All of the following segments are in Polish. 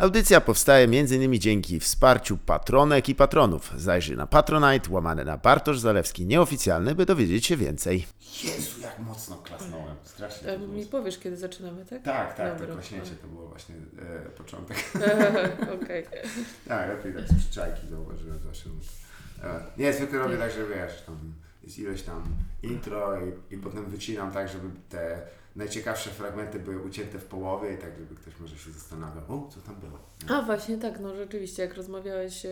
Audycja powstaje m.in. dzięki wsparciu patronek i patronów. Zajrzyj na Patronite, łamane na Bartosz Zalewski nieoficjalny, by dowiedzieć się więcej. Jezu, jak mocno klasnąłem. Strasznie. E, mi powiesz, kiedy zaczynamy, tak? Tak, tak, to klaśnięcie to było właśnie e, początek. Okej. Tak, lepiej tak z przyczajki zauważyłem zawsze. E, nie, zwykle robię tak, że wiesz, tam jest ileś tam intro i, i potem wycinam tak, żeby te najciekawsze fragmenty były ucięte w połowie i tak, żeby ktoś może się zastanawiał, o, co tam było. Nie? A właśnie tak, no rzeczywiście, jak rozmawiałeś, e,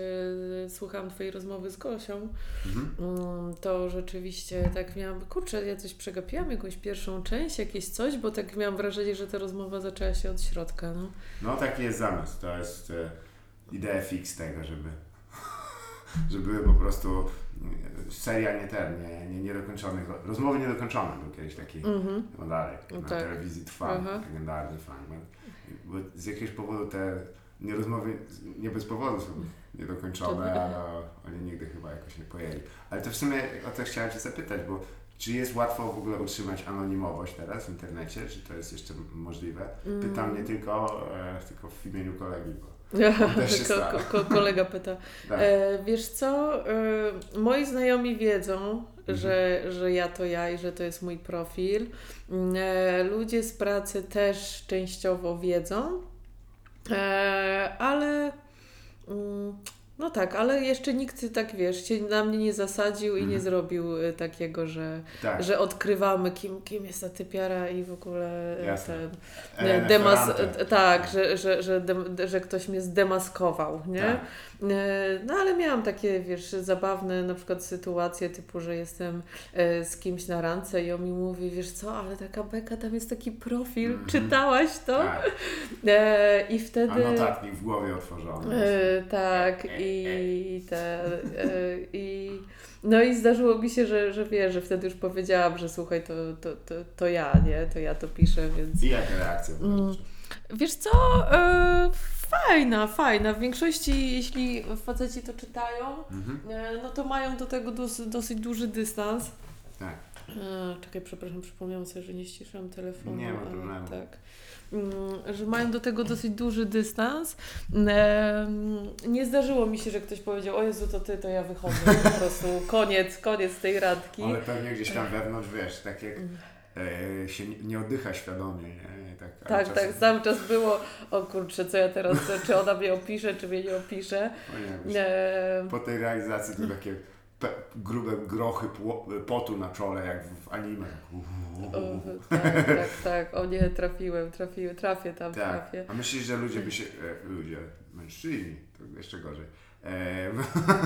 słucham Twojej rozmowy z Gosią, mhm. Mm, to rzeczywiście tak miałam, kurczę, ja coś przegapiłam, jakąś pierwszą część, jakieś coś, bo tak miałam wrażenie, że ta rozmowa zaczęła się od środka. No, no taki jest zamysł, to jest e, idea fix tego, żeby żeby po prostu seria nie ten, nie, nie, niedokończonych, rozmowy niedokończone był kiedyś taki mm-hmm. no dalej, na tak. telewizji trwa uh-huh. legendarny fragment. Bo z jakiegoś powodu te nie rozmowy, nie bez powodu są niedokończone, ale oni nigdy chyba jakoś nie pojęli. Ale to w sumie o to chciałem Cię zapytać, bo czy jest łatwo w ogóle utrzymać anonimowość teraz w internecie? Czy to jest jeszcze możliwe? Pytam nie tylko, e, tylko w imieniu kolegi, bo ko, ko, kolega pyta. Tak. E, wiesz co, e, moi znajomi wiedzą, mhm. że, że ja to ja i że to jest mój profil. E, ludzie z pracy też częściowo wiedzą, e, ale mm, no tak, ale jeszcze nikt tak wiesz, się na mnie nie zasadził i nie mhm. zrobił y, takiego, że, tak. że odkrywamy kim, kim jest ta typiara i w ogóle y, Jasne. ten demas, tak, że, że, że, de, że ktoś mnie zdemaskował, nie? Tak. E, no ale miałam takie, wiesz, zabawne na przykład sytuacje typu, że jestem e, z kimś na randce i on mi mówi, wiesz co, ale taka beka, tam jest taki profil, mm -hmm. czytałaś to? Tak. E, I wtedy... A notatnik w głowie otworzony. Tak, i te... I no i zdarzyło mi się, że, że wiesz, że wtedy już powiedziałam, że słuchaj, to, to, to, to ja, nie? To ja to piszę, więc... I jaka reakcja? Mm. Wiesz co? E, fajna, fajna. W większości, jeśli faceci to czytają, mhm. E, no to mają do tego dos, dosyć duży dystans. Tak. E, czekaj, przepraszam, przypomniałam sobie, że nie ściszam telefonu. Nie ma problemu. Tak. Mm, że mają do tego dosyć duży dystans. E, nie zdarzyło mi się, że ktoś powiedział, o Jezu, to ty, to ja wychodzę. Po prostu koniec, koniec tej randki. Ale pewnie gdzieś tam wewnątrz, wiesz, tak jak mm. Się nie oddycha świadomie, nie? tak. Tak, tak, cały czas było, o kurczę, co ja teraz, czy ona mnie opisze, czy mnie nie opisze. Nie, e... Po tej realizacji to takie grube grochy potu na czole, jak w anime. O, tak, tak, tak. O nie, trafiłem, trafiłem, trafię tam, tak. trafię. A myślisz, że ludzie by się, e, ludzie, mężczyźni, to jeszcze gorzej, e,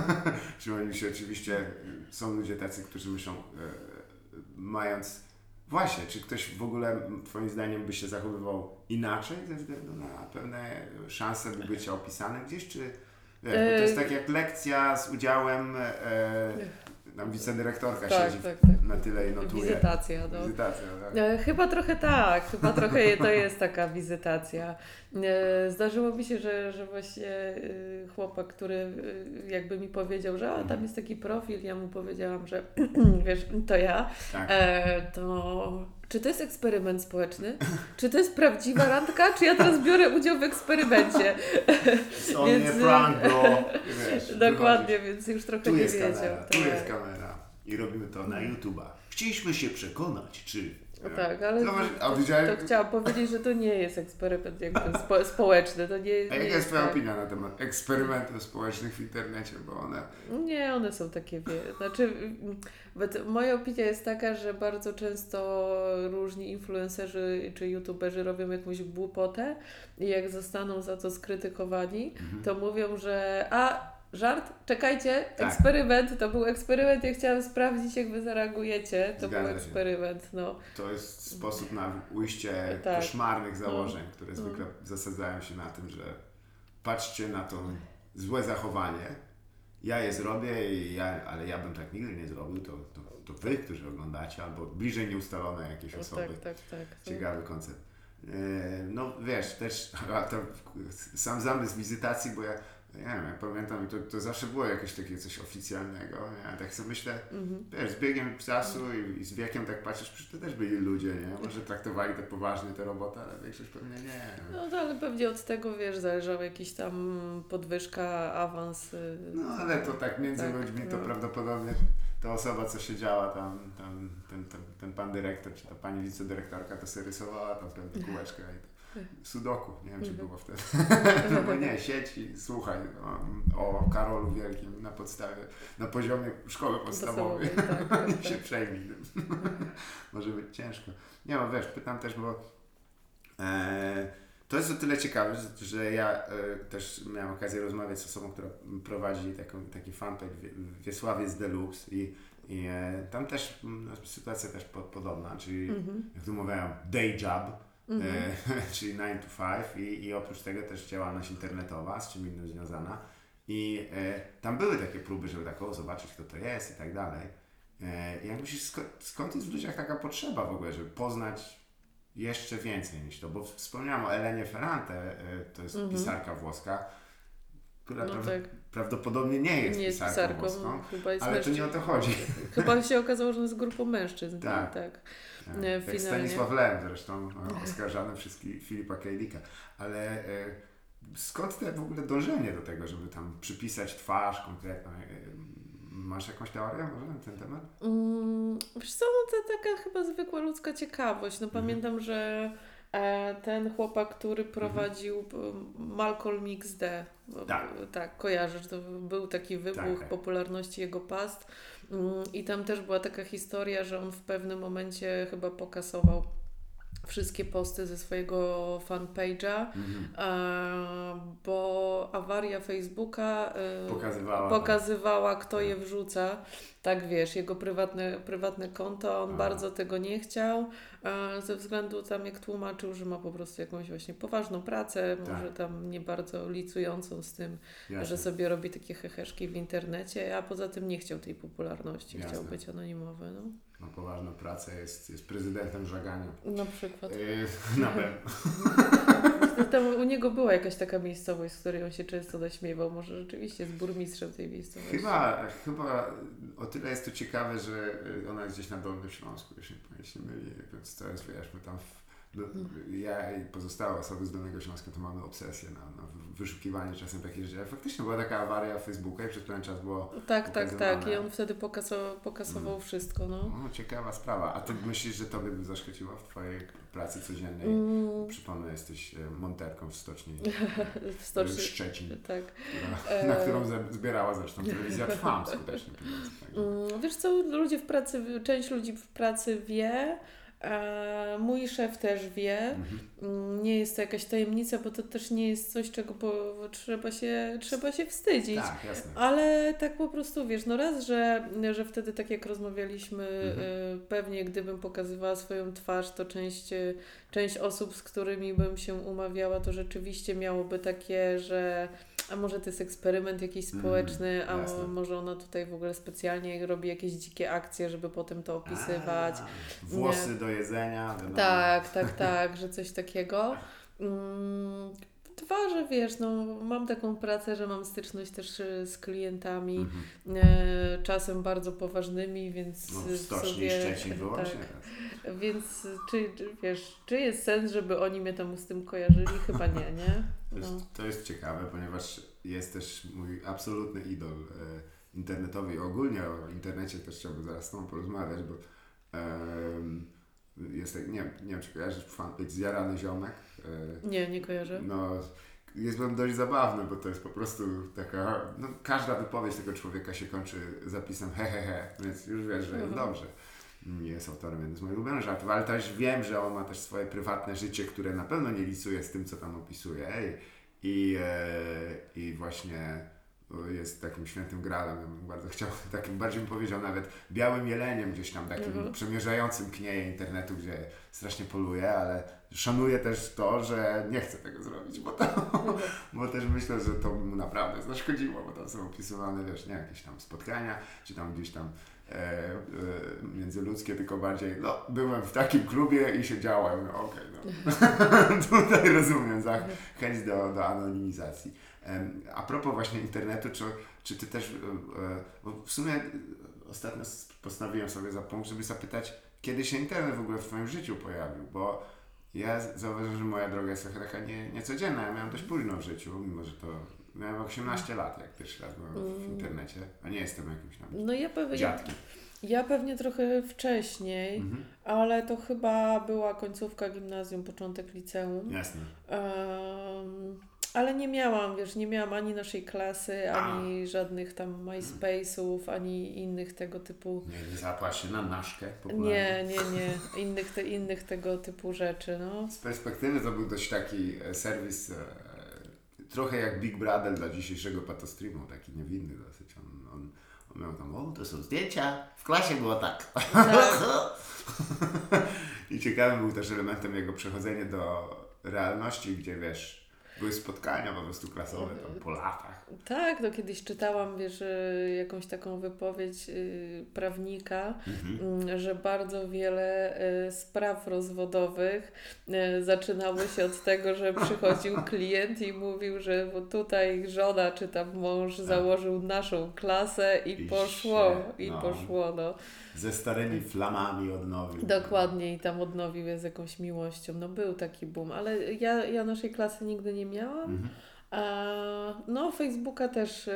czy oni się oczywiście, są ludzie tacy, którzy muszą, e, mając Właśnie, czy ktoś w ogóle Twoim zdaniem by się zachowywał inaczej ze względu na pewne szanse by bycia opisane gdzieś, czy wiesz, to jest tak jak lekcja z udziałem e, tam wicedyrektorka tak, siedzi tak, tak. na tyle i notuje. Wizytacja. No. Wizytacja tak. E, chyba trochę tak, chyba trochę to jest taka wizytacja. E, zdarzyło mi się, że, że właśnie e, chłopak, który jakby mi powiedział, że a, tam jest taki profil, ja mu powiedziałam, że wiesz, to ja, tak. to czy to jest eksperyment społeczny? Czy to jest prawdziwa randka? Czy ja teraz biorę udział w eksperymencie? To więc, nie prank, bro. Wiesz, Dokładnie, więc już trochę tu nie jest wiedział. Kamera, tu jest tak. kamera. I robimy to na YouTube'a. Chcieliśmy się przekonać, czy no tak, ale to, to, widziałem... to, chciałam powiedzieć, że to nie jest eksperyment jakby spo, społeczny. To nie, A jaka jest Twoja tak. opinia na temat eksperymentów społecznych w internecie, bo one... Nie, one są takie, wie, znaczy moja opinia jest taka, że bardzo często różni influencerzy czy youtuberzy robią jakąś głupotę i jak zostaną za to skrytykowani, mhm. to mówią, że a żart, czekajcie, tak. eksperyment, to był eksperyment, ja chciałam sprawdzić, jak wy zareagujecie, to Zgadza był eksperyment, no. To jest sposób na ujście tak. koszmarnych założeń, no. które zwykle no. zasadzają się na tym, że patrzcie na to złe zachowanie, ja je zrobię, ja, ale ja bym tak nigdy nie zrobił, to, to, to wy, którzy oglądacie, albo bliżej nieustalone jakieś no osoby. Tak, tak, tak. Ciekawy koncept. E, no wiesz, też sam zamysł wizytacji, bo ja nie wiem, jak pamiętam, to, to zawsze było jakieś takie coś oficjalnego, nie? tak sobie myślę, mm-hmm. wiesz, z biegiem czasu i, i, z wiekiem tak patrzysz, przecież to też byli ludzie, nie? Może traktowali to poważnie tę robotę, ale większość pewnie nie. No to ale pewnie od tego, wiesz, zależał jakiś tam podwyżka, awans. Y, no ale to tak między tak, ludźmi to no. prawdopodobnie ta osoba, co siedziała tam, tam ten, ten, ten pan dyrektor, czy ta pani wicedyrektorka, to sobie rysowała tam pewnie kółeczkę i to Sudoku, nie wiem czy mhm. było wtedy. no nie, sieć i słuchaj o, o, Karolu Wielkim na podstawie, na poziomie szkoły podstawowej. Tak, tak, się przejmij tym. Może być ciężko. Nie no wiesz, pytam też, bo e, to jest o tyle ciekawe, że, ja e, też miałem okazję rozmawiać z osobą, która prowadzi taką, taki fanpage Wiesławiec Deluxe i, i e, tam też no, sytuacja też pod, podobna, czyli mhm. jak tu mówiłem, day job, mhm. czyli 9 to 5 i, i oprócz tego też działalność internetowa, z czym innym związana. I e, tam były takie próby, żeby tak o, zobaczyć kto to jest i tak dalej. E, jak myślisz, skąd, skąd jest w ludziach taka potrzeba w ogóle, żeby poznać jeszcze więcej niż to? Bo wspomniałam o Elenie Ferrante, e, to jest mhm. pisarka włoska, która no pra tak. prawdopodobnie nie jest, nie jest pisarką, pisarką włoską, jest ale mężczyzn. to nie o to chodzi. Chyba się okazało, że jest grupą mężczyzn. Tak. tak. Jak Stanisław Lem zresztą, oskarżany przez Filipa Kejlika. Ale e, skąd te w ogóle dążenie do tego, żeby tam przypisać twarz konkretną? E, masz jakąś teorię może na ten temat? Mm, wiesz co, no to taka chyba zwykła ludzka ciekawość. No mhm. pamiętam, że E, ten chłopak, który prowadził mhm. Malcolm XD. Tak. tak, kojarzę, że to był taki wybuch tak, tak. popularności jego past. Mm, I tam też była taka historia, że on w pewnym momencie chyba pokasował wszystkie posty ze swojego fanpage'a, mhm. bo awaria Facebooka e, pokazywała, pokazywała kto je wrzuca. Tak wiesz, jego prywatne, prywatne konto, on bardzo tego nie chciał, e, ze względu tam jak tłumaczył, że ma po prostu jakąś właśnie poważną pracę, tak. może tam nie bardzo licującą z tym, Jasne. że sobie robi takie heheszki w internecie, a poza tym nie chciał tej popularności, Jasne. chciał być anonimowy. No ma poważną pracę, jest, jest prezydentem żagania. Na przykład. Yy, na pewno. Tam u niego była jakaś taka miejscowość, z której on się często naśmiewał. Może rzeczywiście jest burmistrzem tej miejscowości. Chyba, chyba tyle jest to ciekawe, że ona jest gdzieś na Dolnym Śląsku, jeśli nie myli, więc to jest, tam w, ja i pozostałe osoby z Dolnego Śląska to mamy obsesję na, na wyszukiwanie czasem takich rzeczy. Faktycznie była taka awaria Facebooka i przez pewien czas było Tak, tak, tak. I on wtedy pokasował, pokasował mm. wszystko. No. no. ciekawa sprawa. A ty myślisz, że tobie by zaszkodziło w twojej pracy codziennej? Mm. Przypomnę, jesteś e, monterką w stoczni w stoczni Szczecin, tak. Która, na którą zbierała zresztą telewizja Trwam skutecznie pieniądze. Mm, wiesz co, ludzie w pracy, część ludzi w pracy wie, E, mój szef też wie. Mhm. Nie jest to jakaś tajemnica, bo to też nie jest coś, czego po, trzeba, się, trzeba się wstydzić. Tak, jasne. Ale tak po prostu wiesz, no raz, że, że wtedy tak jak rozmawialiśmy, mhm. E, pewnie gdybym pokazywała swoją twarz, to część, część osób, z którymi bym się umawiała, to rzeczywiście miałoby takie, że a może to jest eksperyment jakiś mhm, społeczny, mm, a może ona tutaj w ogóle specjalnie robi jakieś dzikie akcje, żeby potem to opisywać. A, włosy Nie. do jedzenia. Wiadomo. Tak, tak, tak, że coś takiego. Mm, dwa, że wiesz, no, mam taką pracę, że mam styczność też e, z klientami, -hmm. e, czasem bardzo poważnymi, więc no, w sobie... Szczecin wyłącznie. Tak, więc czy, wiesz, czy jest sens, żeby oni mnie tam z tym kojarzyli? Chyba nie, nie? To jest, no. to jest ciekawe, ponieważ jest też mój absolutny idol e, internetowy i ogólnie o internecie też chciałbym zaraz z Tobą porozmawiać, bo e, jest, nie, nie wiem, czy kojarzysz fanpage Zjarany Ziomek? E, nie, nie kojarzę. No, jest on dość zabawny, bo to jest po prostu taka, no każda wypowiedź tego człowieka się kończy zapisem hehehe, he, he, więc już wiesz, że jest mhm. dobrze. Nie jest autorem jednym z moich ulubionych żartów, ale też wiem, że on ma też swoje prywatne życie, które na pewno nie licuje z tym, co tam opisuje. I, i, e, i właśnie jest takim świętym gralem. Ja bym bardzo chciał, takim bardziej bym powiedział nawet białym jeleniem gdzieś tam, takim mhm. przemierzającym knieje internetu, gdzie strasznie poluje, ale szanuję też to, że nie chcę tego zrobić, bo, to, mhm. bo też myślę, że to mu naprawdę zaszkodziło, bo tam są opisywane, wiesz, nie, jakieś tam spotkania, czy tam gdzieś tam e, e, międzyludzkie, tylko bardziej, no, byłem w takim klubie i siedziałem, no okej, okay, no. Tutaj rozumiem za chęć do, do anonimizacji. A propos właśnie internetu, czy, czy ty też, bo w sumie ostatnio postanowiłem sobie za punkt, żeby zapytać, kiedy się internet w ogóle w Twoim życiu pojawił, bo ja zauważyłem, że moja droga jest trochę taka nie, niecodzienna. Ja miałem dość późno w życiu, mimo że to miałem 18 lat, jak pierwszy raz byłem w mm. internecie, a nie jestem jakimś tam no ja pewnie, dziadkiem. Ja pewnie trochę wcześniej, mhm. ale to chyba była końcówka gimnazjum, początek liceum. Jasne. Um, ale nie miałam, wiesz, nie miałam ani naszej klasy, ani żadnych tam MySpace'ów, ani innych tego typu. Nie, nie się na naszkę. Nie, nie, nie. Innych, te, innych tego typu rzeczy, no. Z perspektywy to był dość taki e, serwis, e, trochę jak Big Brother dla dzisiejszego patostreamu, taki niewinny dosyć. On, on, on miał tam, o, to są zdjęcia, w klasie było tak. tak. I ciekawym był też elementem jego przechodzenie do realności, gdzie wiesz, były spotkania po prostu klasowe tam po latach. Tak, no kiedyś czytałam, wiesz, e, jakąś taką wypowiedź y, prawnika, mhm. Mm, że bardzo wiele y, spraw rozwodowych y, zaczynało się od tego, że przychodził klient i mówił, że tutaj żona czy tam mąż tak. założył naszą klasę i, I poszło, się, no. i poszło, no ze starymi flamami odnowił. Dokładnie i tam odnowił je z jakąś miłością. No był taki boom, ale ja, ja naszej klasy nigdy nie miałam. Mhm. No Facebooka też e,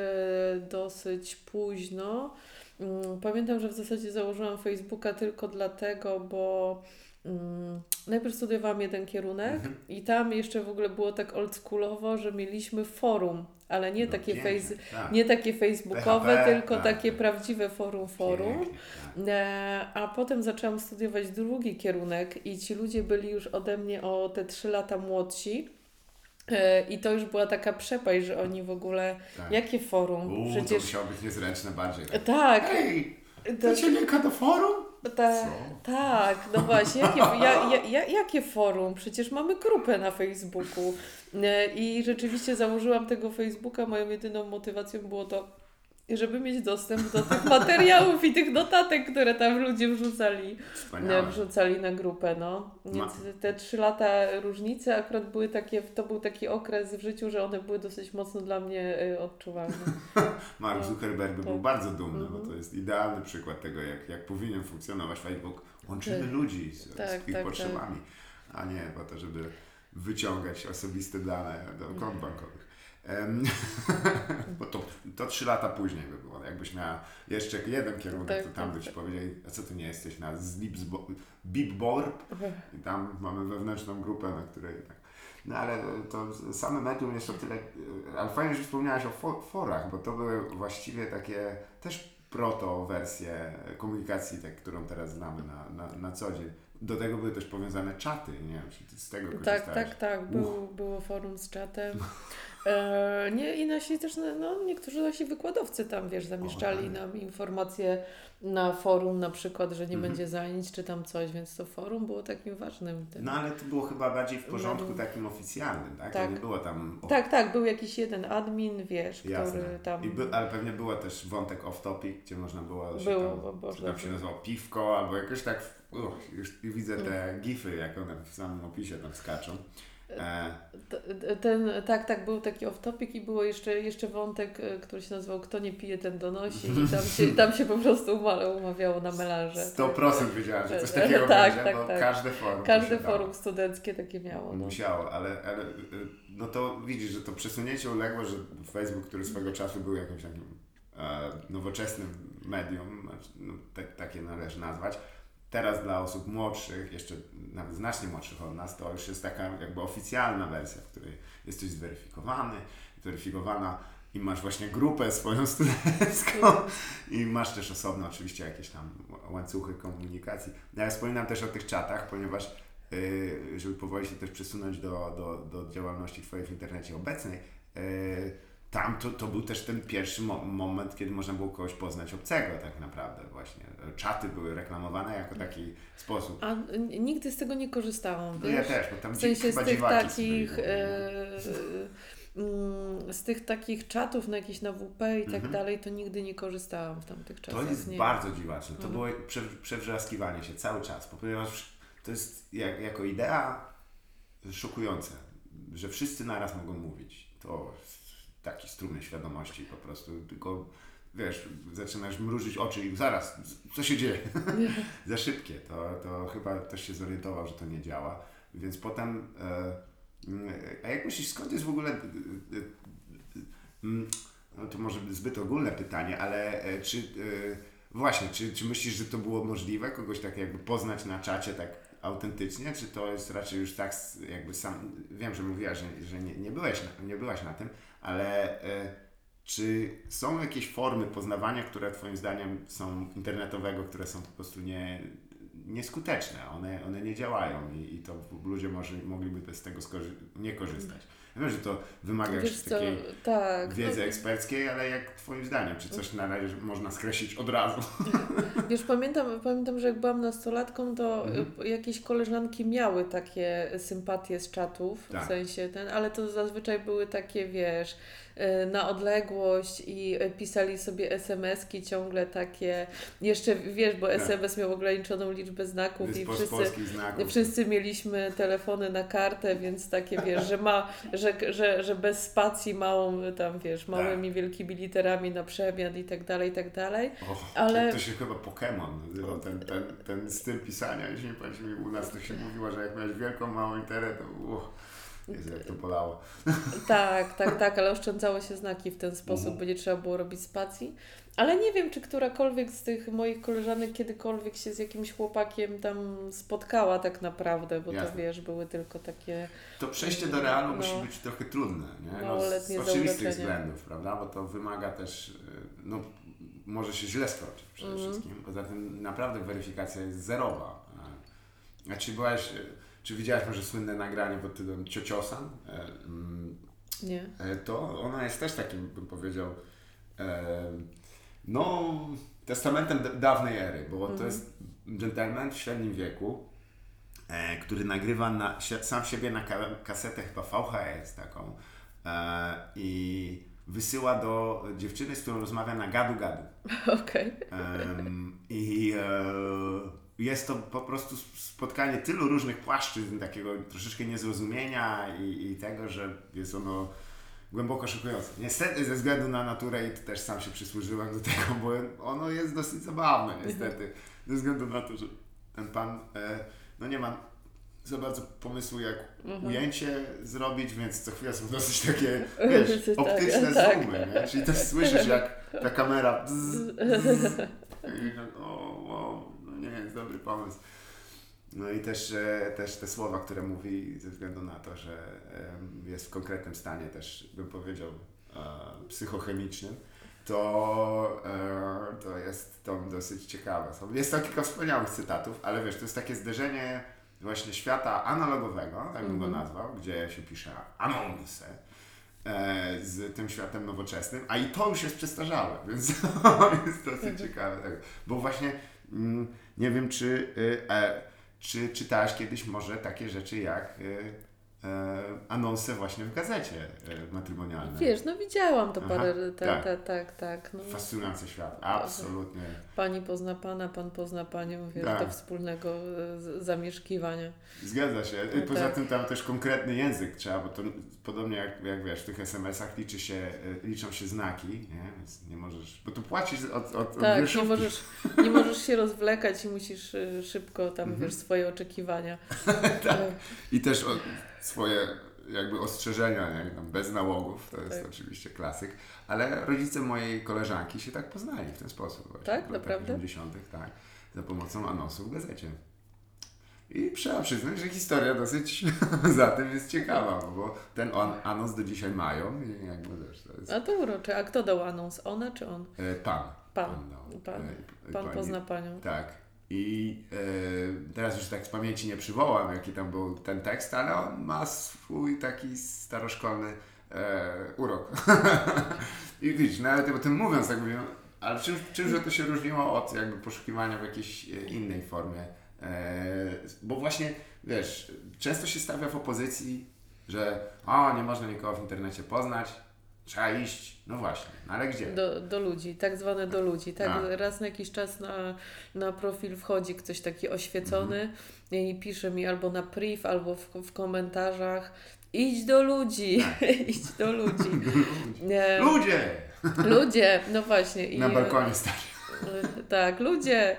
dosyć późno. Mm, pamiętam, że w zasadzie założyłam Facebooka tylko dlatego, bo Mm, najpierw studiowałam jeden kierunek mhm. i tam jeszcze w ogóle było tak oldschoolowo, że mieliśmy forum, ale nie, no, takie, fejs- tak. nie takie facebookowe, PHP, tylko tak, takie tak. prawdziwe forum forum. Pięknie, tak. e, a potem zaczęłam studiować drugi kierunek i ci ludzie byli już ode mnie o te trzy lata młodsi. E, I to już była taka przepaść, że oni w ogóle. Tak. Jakie forum? Uuu, Przecież. To musiało być niezręczne bardziej. Tak. Hej, to... Dacie linka do forum? Ta, tak, no właśnie. Jakie, ja, ja, jakie forum? Przecież mamy grupę na Facebooku. E, I rzeczywiście założyłam tego Facebooka. Moją jedyną motywacją było to, żeby mieć dostęp do tych materiałów i tych notatek, które tam ludzie wrzucali, Wspaniałe. wrzucali na grupę. No. Więc te trzy lata różnicy akurat były takie, to był taki okres w życiu, że one były dosyć mocno dla mnie y, odczuwalne. Mark no, Zuckerberg by był bardzo dumny, bo mhm. to jest idealny przykład tego, jak, jak powinien funkcjonować Facebook. Łączymy tak. ludzi z, tak, z ich tak, potrzebami, tak. a nie po to, żeby wyciągać osobiste dane do kont bankowych. Bo to, to trzy lata później by było. Jakbyś miała jeszcze jeden kierunek, tak, to tam tak, by ci tak. powiedzieli, a co ty nie jesteś na Bibborb i tam mamy wewnętrzną grupę, na której tak. No ale to same medium jest o tyle, ale fajnie, że wspomniałaś o forach, bo to były właściwie takie też proto-wersje komunikacji, tak, którą teraz znamy na, na, na co dzień. Do tego były też powiązane czaty, nie wiem, czy z tego Tak, tak, tak, Był, było forum z czatem. E, nie, I nasi też, no, niektórzy nasi wykładowcy tam, wiesz, zamieszczali nam informacje na forum na przykład, że nie mhm. będzie zajęć czy tam coś, więc to forum było takim ważnym. Tym. No ale to było chyba bardziej w porządku takim oficjalnym, tak? tak. nie było tam... O... Tak, tak, był jakiś jeden admin, wiesz, Jasne. który tam... By, ale pewnie było też wątek off-topic, gdzie można było... Się było, tam, tam się nazywało piwko, albo jakoś tak... Uch, już widzę te gify, jak one w samym opisie tam skaczą. E. Ten, tak, tak, był taki off-topic i było jeszcze, jeszcze wątek, e, który się nazywał Kto nie pije, ten donosi i tam się, tam się po prostu umawiało na melarze. 100% wiedziałem, że coś takiego tak, będzie, tak, bo tak. każde forum Każde forum studenckie takie miało. No. Musiało, ale, ale no to widzisz, że to przesunięcie uległo, że Facebook, który swego czasu był jakimś takim e, nowoczesnym medium, znaczy, no, tak, takie należy nazwać, teraz dla osób młodszych, jeszcze nawet znacznie młodszych od nas, to już jest taka jakby oficjalna wersja, w której jesteś zweryfikowany, zweryfikowana i masz właśnie grupę swoją studencką i masz też osobno oczywiście jakieś tam łańcuchy komunikacji. No ja wspominam też o tych czatach, ponieważ yy, żeby powoli się też przesunąć do, do, do działalności Twojej w internecie obecnej, yy, tam to, to był też ten pierwszy mo moment, kiedy można było kogoś poznać obcego tak naprawdę właśnie. Czaty były reklamowane jako taki sposób. A nigdy z tego nie korzystałam, No ja też, bo tam w sensie z tych takich... E, z tych takich czatów na jakieś na WP i tak mhm. dalej, to nigdy nie korzystałam w tamtych czasach. To jest nie. bardzo dziwaczne. To mhm. było prze, przewrzaskiwanie się cały czas, ponieważ to jest jak, jako idea szokujące, że wszyscy naraz mogą mówić. To taki strumień świadomości po prostu, tylko wiesz, zaczynasz mrużyć oczy i zaraz, co się dzieje? Za szybkie. To, to chyba ktoś się zorientował, że to nie działa. Więc potem, e, mm, a jak myślisz, skąd jest w ogóle, e, e, mm, no to może zbyt ogólne pytanie, ale czy, właśnie, czy, czy myślisz, że to było możliwe, kogoś tak jakby poznać na czacie tak autentycznie, czy to jest raczej już tak jakby sam, wiem, że mówiłaś, że, że nie, nie, byłeś, nie byłaś na tym, ale czy są jakieś formy poznawania, które Twoim zdaniem są internetowego, które są po prostu nie, nieskuteczne, one, one nie działają i, i to ludzie może, mogliby z tego nie korzystać. Ja wiem, że to wymaga Wiesz takiej tak, wiedzy no, eksperckiej, ale jak Twoim zdaniem, czy coś na razie można skreślić od razu? Wiesz, pamiętam, pamiętam, że jak byłam nastolatką, to mhm. jakieś koleżanki miały takie sympatie z czatów, tak. w sensie ten, ale to zazwyczaj były takie, wiesz, Y, na odległość i pisali sobie SMS-ki ciągle takie, jeszcze wiesz, bo SMS tak. miał ograniczoną liczbę znaków Jest i wszyscy, znaków. wszyscy mieliśmy telefony na kartę, więc takie wiesz, że, ma, że, że, że bez spacji małą tam wiesz, małymi tak. wielkimi literami na przemian i tak dalej, i tak dalej. Och, ale... To się chyba Pokémon nazywał, ten, ten, ten styl pisania, jeśli nie pamiętam, u nas to się mówiło, że jak miałeś wielką, małą literę, to uch, Jezu, jak to bolało. Tak, tak, tak, ale oszczędzało się znaki w ten sposób, mhm. bo nie trzeba było robić spacji. Ale nie wiem, czy którakolwiek z tych moich koleżanek kiedykolwiek się z jakimś chłopakiem tam spotkała tak naprawdę, bo Jasne. to wiesz, były tylko takie... To przejście do realu no, musi być trochę trudne, nie? No, z, z oczywistych względów, prawda? Bo to wymaga też, y, no może się źle skończyć przede mm. wszystkim. Poza tym naprawdę weryfikacja jest zerowa. Znaczy byłaś czy widziałaś może słynne nagranie pod tytułem Ciociosan? E, mm, Nie. E, to ona jest też takim, bym powiedział, e, no, testamentem dawnej ery, bo mhm. to jest gentleman w średnim wieku, który nagrywa na, sam siebie na kasetę chyba VHS taką i wysyła do dziewczyny, z którą rozmawia na gadu gadu. Okej. Okay. I jest to po prostu spotkanie tylu różnych płaszczyzn, takiego troszeczkę niezrozumienia i, i tego, że jest ono głęboko szokujące. Niestety ze względu na naturę i też sam się przysłużyłem do tego, bo ono jest dosyć zabawne niestety. Ze względu na to, że ten pan e, no nie ma za bardzo pomysłu, jak mhm. ujęcie zrobić, więc co chwilę są dosyć takie, wiesz, tak, optyczne tak, zoomy, nie? Czyli też słyszysz, jak ta kamera bzz, bzz, i, o, o, nie jest dobry pomysł. No i też, też te słowa, które mówi ze względu na to, że jest w konkretnym stanie też, bym powiedział, e, psychochemicznym, to, e, to jest to dosyć ciekawe. Jest to kilka wspaniałych cytatów, ale wiesz, to jest takie zderzenie właśnie świata analogowego, tak bym mm -hmm. go mhm. nazwał, gdzie się pisze anonse, e, z tym światem nowoczesnym, a i to już jest przestarzałe, więc to jest dosyć mhm. ciekawe. Bo właśnie mm, nie wiem, czy, y, e, czy czytałaś kiedyś może takie rzeczy jak y, anonsy właśnie w gazecie e, matrymonialnej. Wiesz, no widziałam to parę, tak, tak, tak. tak, no. Fascynujący świat, absolutnie. Pani pozna Pana, Pan pozna Panią, wiesz, tak. do wspólnego zamieszkiwania. Zgadza się. Poza tak. tym tam też konkretny język trzeba, bo to podobnie jak, jak wiesz, w tych SMS-ach liczy się, liczą się znaki, nie? Więc nie możesz, bo tu płacisz od, od, tak, od nie możesz, nie możesz się rozwlekać i musisz szybko tam, mhm. wiesz, swoje oczekiwania. tak. I też swoje jakby ostrzeżenia, nie? Tam bez nałogów, to jest tak. oczywiście klasyk, ale rodzice mojej koleżanki się tak poznali w ten sposób. Właśnie, tak, naprawdę? W 80 tak, za pomocą anonsu w gazecie. I trzeba przyznać, że historia dosyć za tym jest ciekawa, bo ten on, anons do dzisiaj mają i jakby też to jest... A to urocze. A kto dał anons? Ona czy on? E, pan. Pan. Pan, dał. pan. E, pan pozna panią. Tak. I e, teraz już tak z pamięci nie przywołam, jaki tam był ten tekst, ale on ma swój taki staroszkolny e, urok. I widzisz, nawet o tym mówiąc, tak mówię, ale czym, czymże to się różniło od jakby poszukiwania w jakiejś e, innej formie? E, bo właśnie, wiesz, często się stawia w opozycji że o, nie można nikogo w internecie poznać, trzeba iść, no właśnie, no ale gdzie? Do, do ludzi, tak zwane do ludzi. Tak, A. raz na jakiś czas na, na profil wchodzi ktoś taki oświecony mhm. i pisze mi albo na priv, albo w, w komentarzach idź do ludzi, tak. idź do ludzi. Ludzie! Ludzie, no właśnie. Na balkonie stali. Tak, ludzie.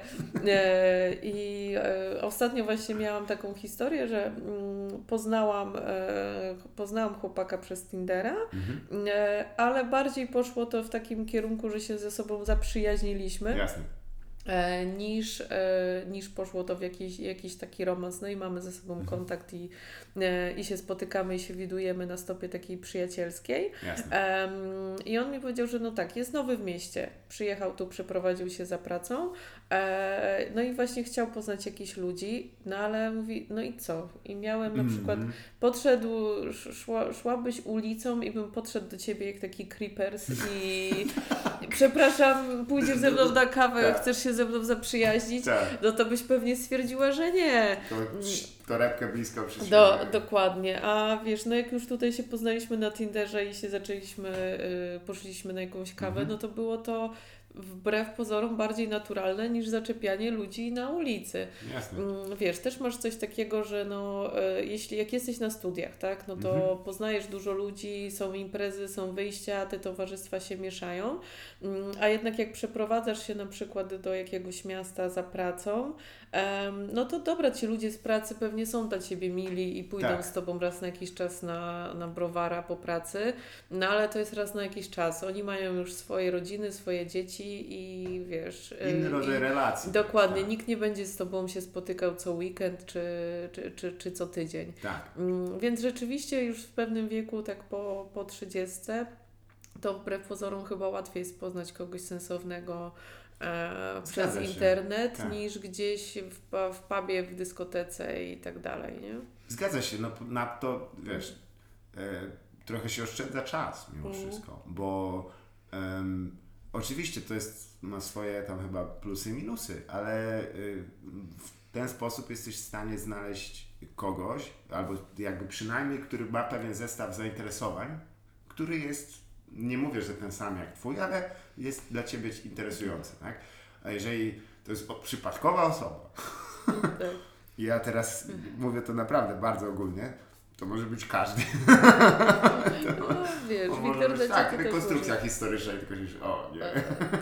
E, I e, ostatnio właśnie miałam taką historię, że mm, poznałam, e, poznałam chłopaka przez Tindera, mhm. ale bardziej poszło to w takim kierunku, że się ze sobą zaprzyjaźniliśmy. Jasne. Niż, niż poszło to w jakiś, jakiś taki romans. No i mamy ze sobą mhm. kontakt i, i się spotykamy i się widujemy na stopie takiej przyjacielskiej. Jasne. I on mi powiedział, że no tak, jest nowy w mieście. Przyjechał tu, przeprowadził się za pracą. No i właśnie chciał poznać jakichś ludzi, no ale mówi, no i co? I miałem na przykład, mm. podszedł, szła, szłabyś ulicą i bym podszedł do Ciebie jak taki creepers i przepraszam, pójdziesz ze mną na kawę, tak. chcesz się ze mną zaprzyjaźnić, tak. no to byś pewnie stwierdziła, że nie. To, torebkę blisko przy Do, Dokładnie, a wiesz, no jak już tutaj się poznaliśmy na Tinderze i się zaczęliśmy, yy, poszliśmy na jakąś kawę, mhm. no to było to wbrew pozorom bardziej naturalne niż zaczepianie ludzi na ulicy. Jasne. Mm, wiesz, też masz coś takiego, że no, e, jeśli jak jesteś na studiach, tak, no to mhm. poznajesz dużo ludzi, są imprezy, są wyjścia, te towarzystwa się mieszają, mm, a jednak jak przeprowadzasz się na przykład do jakiegoś miasta za pracą, no to dobra, ci ludzie z pracy pewnie są dla Ciebie mili i pójdą tak. z Tobą raz na jakiś czas na, na browara po pracy, no ale to jest raz na jakiś czas. Oni mają już swoje rodziny, swoje dzieci i wiesz... Inny y, rodzaj relacji. Dokładnie, tak. nikt nie będzie z Tobą się spotykał co weekend czy, czy, czy, czy co tydzień. Tak. Mm, więc rzeczywiście już w pewnym wieku, tak po, po 30 to wbrew pozorom chyba łatwiej jest poznać kogoś sensownego e, przez internet tak. niż gdzieś w, w pubie, w dyskotece i tak dalej, nie? Zgadza się, no na to wiesz, e, trochę się oszczędza czas mimo mm. wszystko, bo oczywiście to jest, ma swoje tam chyba plusy i minusy, ale y, w ten sposób jesteś w stanie znaleźć kogoś, albo jakby przynajmniej, który ma pewien zestaw zainteresowań, który jest nie mówię, że ten sam jak Twój, ale jest dla Ciebie interesujący, tak? A jeżeli to jest przypadkowa osoba, tak. ja teraz mówię to naprawdę bardzo ogólnie, to może być każdy. No, wiesz, w internecie tak, rekonstrukcja może... historyczna i tylko się, o nie.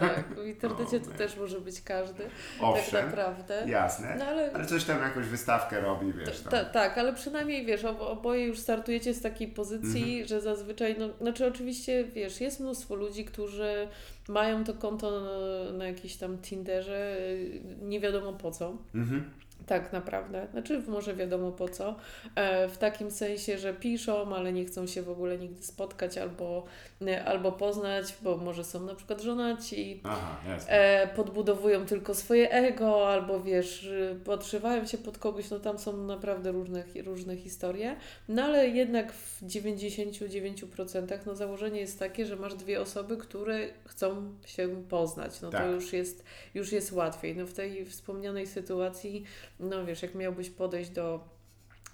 Tak, w internecie to też może być każdy, tak Owszem, tak naprawdę. jasne, no, ale... ale coś tam jakąś wystawkę robi, wiesz. Ta, tak, ale przynajmniej, wiesz, oboje już startujecie z takiej pozycji, mhm. że zazwyczaj, no, znaczy oczywiście, wiesz, jest mnóstwo ludzi, którzy mają to konto na, na jakiś tam Tinderze, nie wiadomo po co. Mhm tak naprawdę. Znaczy, może wiadomo po co. E, w takim sensie, że piszą, ale nie chcą się w ogóle nigdy spotkać albo, e, albo poznać, bo może są na przykład żonaci. Aha, e, podbudowują tylko swoje ego, albo wiesz, podszywają się pod kogoś. No tam są naprawdę różne, różne historie. No ale jednak w 99% no założenie jest takie, że masz dwie osoby, które chcą się poznać. No tak. to już jest, już jest łatwiej. No w tej wspomnianej sytuacji no wiesz, jak miałbyś podejść do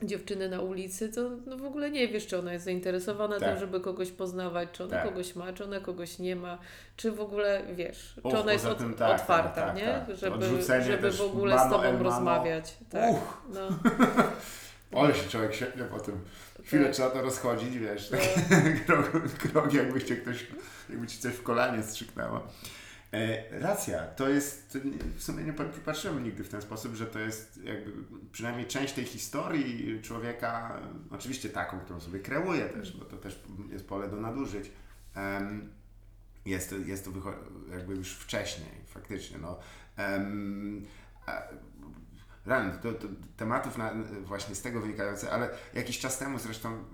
dziewczyny na ulicy, to no w ogóle nie wiesz, czy ona jest zainteresowana tak. tym, żeby kogoś poznawać, czy ona tak. kogoś ma, czy ona kogoś nie ma, czy w ogóle wiesz, czy ona jest od, tak, tak, otwarta, tak, nie? Tak. Żeby, żeby w ogóle z Tobą rozmawiać. Tak. No. Ale się człowiek świetnie po tym chwilę trzeba to rozchodzić, wiesz, no. krok, krok jakby cię ktoś, jakby ci coś w kolanie strzyknęło. E, racja, to jest, w sumie nie patrzyłem nigdy w ten sposób, że to jest jakby przynajmniej część tej historii człowieka, oczywiście taką, którą sobie kreuje też, bo to też jest pole do nadużyć. Jest, jest to jakby już wcześniej, faktycznie. No. Rany, to, to, tematów na, właśnie z tego wynikające, ale jakiś czas temu zresztą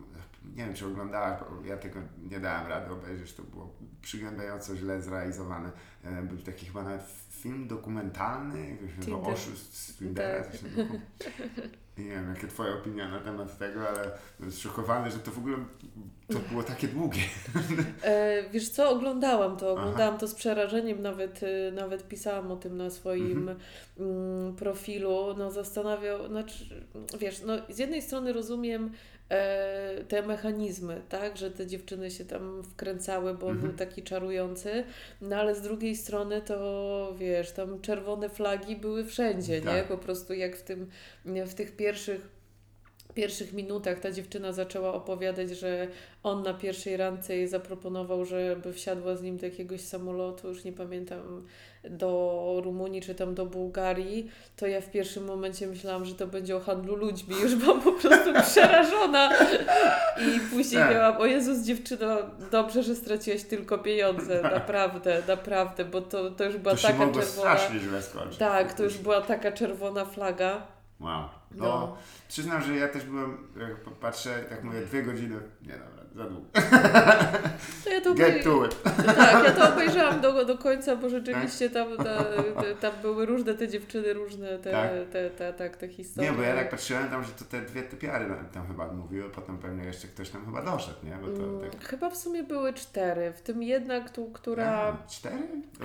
nie wiem, czy oglądałaś, bo ja tego nie dałem rady obejrzeć, to było przygnębiająco źle zrealizowane. E, był taki chyba nawet film dokumentalny, jakiś oszust z Tindera. Tak. Nie wiem, jakie Twoja opinia na temat tego, ale zszokowany, że to w ogóle to było takie długie. E, wiesz co, oglądałam to, oglądałam Aha. to z przerażeniem, nawet, y, nawet pisałam o tym na swoim mhm. mm, profilu. No zastanawiał, znaczy, wiesz, no z jednej strony rozumiem te mechanizmy, tak, że te dziewczyny się tam wkręcały, bo on Mhm. był taki czarujący, no ale z drugiej strony to wiesz, tam czerwone flagi były wszędzie, nie? Tak. Po prostu jak w tym, nie, w tych pierwszych pierwszych minutach ta dziewczyna zaczęła opowiadać, że on na pierwszej randce jej zaproponował, żeby wsiadła z nim do jakiegoś samolotu, już nie pamiętam, do Rumunii czy tam do Bułgarii, to ja w pierwszym momencie myślałam, że to będzie o handlu ludźmi. Już byłam po prostu przerażona. I później Tak. miałam, o Jezus dziewczyno, dobrze, że straciłaś tylko pieniądze. Naprawdę, naprawdę, bo to, to już była To taka czerwona... strasznie źle skończyć. Tak, to już była taka czerwona flaga. Wow. No, No. przyznam, że ja też byłem, jak patrzę, tak mówię, dwie godziny, nie dobra, za długo. Ja to Get to it. Tak, ja to obejrzałam do, do końca, bo rzeczywiście tam, ta, te, tam były różne te dziewczyny, różne te, Tak. te, te, tak, te historie. Nie, bo ja tak patrzyłem tam, że to te dwie typiary tam chyba mówiły, potem pewnie jeszcze ktoś tam chyba doszedł, nie? To Mm, tak... Chyba w sumie były cztery, w tym jedna, któ- która... A, cztery?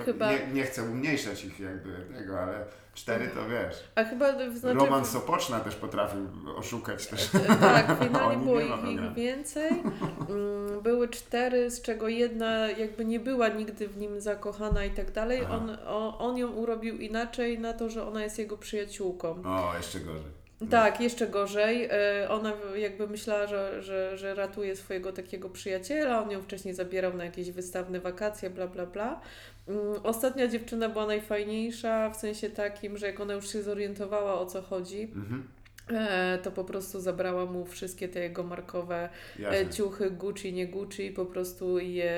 Chyba- Nie, nie chcę umniejszać ich jakby tego, ale cztery to wiesz. A chyba znaczy... Roman Sopoczna też potrafił oszukać też. Tak, finalnie było ich, więcej. Mm, Były cztery, z czego jedna jakby nie była nigdy w nim zakochana i tak dalej. On, on ją urobił inaczej na to, że ona jest jego przyjaciółką. O, jeszcze gorzej. Tak, jeszcze gorzej. E, Ona jakby myślała, że, że, że ratuje swojego takiego przyjaciela, on ją wcześniej zabierał na jakieś wystawne wakacje, bla, bla, bla. Mm, Ostatnia dziewczyna była najfajniejsza, w sensie takim, że jak ona już się zorientowała o co chodzi, Mhm. E, to po prostu zabrała mu wszystkie te jego markowe Jasne. e, ciuchy Gucci, nie Gucci, po prostu je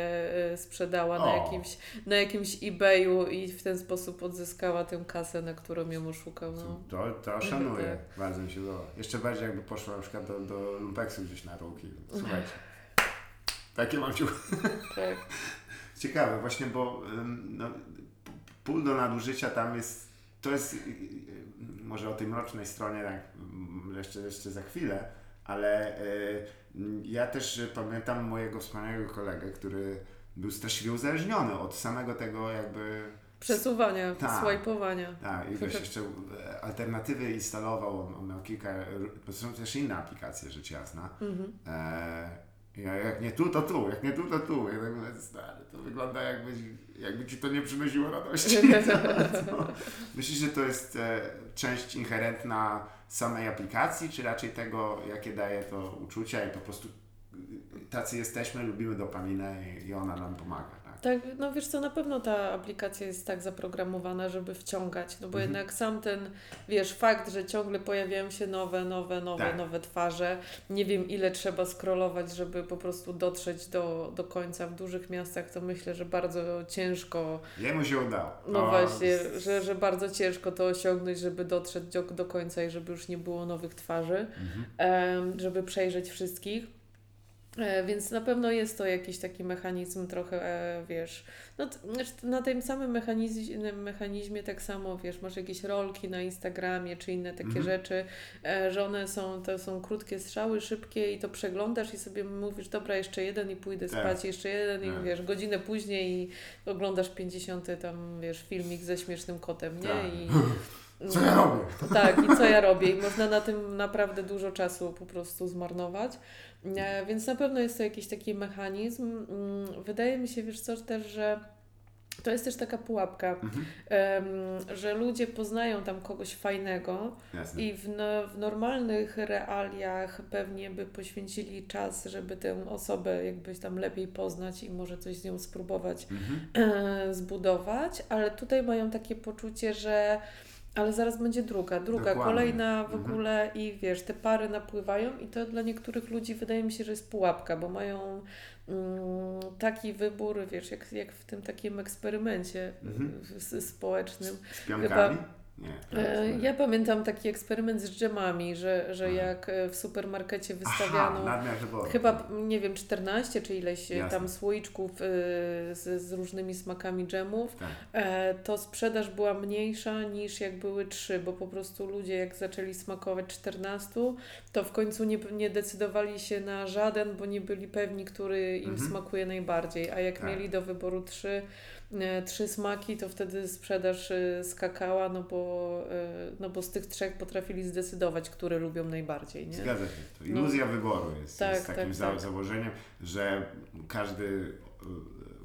e, sprzedała na jakimś, na jakimś eBayu i w ten sposób odzyskała tę kasę, na którą ją oszukał. No. To, to szanuję. Tak. Bardzo mi się podoba. Jeszcze bardziej jakby poszła na przykład do, do lumpeksu gdzieś na ruki. Słuchajcie. Takie mam ciuchy. Tak. Ciekawe właśnie, bo no, pól do nadużycia tam jest, to jest y, y, może o tej mrocznej stronie tak, mm, jeszcze, jeszcze za chwilę, ale y, mm, ja też y, pamiętam mojego wspaniałego kolegę, który był straszliwie uzależniony od samego tego jakby Przesuwania, Tak. swajpowania. tak, i wiesz, jeszcze e, alternatywy instalował, on, miał kilka, bo są też inne aplikacje, rzecz jasna. Mhm. E, ja, jak nie tu, to tu, jak nie tu, to tu. Ja tak mówię, stary, to wygląda jakby, jakby ci to nie przynosiło radości. Myślisz, że to jest e, część inherentna samej aplikacji, czy raczej tego, jakie daje to uczucia i po prostu y, tacy jesteśmy, lubimy dopaminę i ona nam pomaga, tak? No wiesz co, na pewno ta aplikacja jest tak zaprogramowana, żeby wciągać, no bo Mhm. jednak sam ten, wiesz, fakt, że ciągle pojawiają się nowe, nowe, nowe, Tak. nowe twarze, nie wiem ile trzeba scrollować, żeby po prostu dotrzeć do, do końca w dużych miastach, to myślę, że bardzo ciężko, Jemu się udało. no To- właśnie, że, że bardzo ciężko to osiągnąć, żeby dotrzeć do, do końca i żeby już nie było nowych twarzy. Mhm. żeby przejrzeć wszystkich. E, Więc na pewno jest to jakiś taki mechanizm trochę, e, wiesz, no, znaczy na tym samym mechanizmie, mechanizmie tak samo, wiesz, masz jakieś rolki na Instagramie czy inne takie Mhm. rzeczy, e, że one są, to są krótkie strzały, szybkie i to przeglądasz i sobie mówisz, dobra, jeszcze jeden i pójdę Tak. spać, jeszcze jeden i Tak. wiesz, godzinę później i oglądasz 50 tam, wiesz, filmik ze śmiesznym kotem, nie? Tak. I, Co ja robię? tak, i co ja robię? I można na tym naprawdę dużo czasu po prostu zmarnować. E, Więc na pewno jest to jakiś taki mechanizm. Mm, Wydaje mi się, wiesz co, też, że to jest też taka pułapka, Mhm. że ludzie poznają tam kogoś fajnego Jasne. i w, no, w normalnych realiach pewnie by poświęcili czas, żeby tę osobę jakbyś tam lepiej poznać i może coś z nią spróbować Mhm. e, zbudować, ale tutaj mają takie poczucie, że ale zaraz będzie druga, druga, Dokładnie. kolejna w Mhm. ogóle i wiesz, te pary napływają i to dla niektórych ludzi wydaje mi się, że jest pułapka, bo mają mm, taki wybór, wiesz, jak, jak w tym takim eksperymencie Mhm. społecznym. Z pionkami? Nie. E, Ja pamiętam taki eksperyment z dżemami, że, że Aha. jak e, w supermarkecie Aha, wystawiano wyboru. Chyba, nie wiem, 14 czy ileś e, Jasne. tam słoiczków y, z, z różnymi smakami dżemów, Tak. e, to sprzedaż była mniejsza niż jak były trzy, bo po prostu ludzie jak zaczęli smakować 14, to w końcu nie, nie decydowali się na żaden, bo nie byli pewni, który im Mhm. smakuje najbardziej, a jak Tak. mieli do wyboru trzy, e, trzy smaki, to wtedy sprzedaż skakała, no bo e, no bo z tych trzech potrafili zdecydować, które lubią najbardziej. Nie? Zgadza się. To iluzja no. wyboru jest, tak, jest takim tak, tak. założeniem, że każdy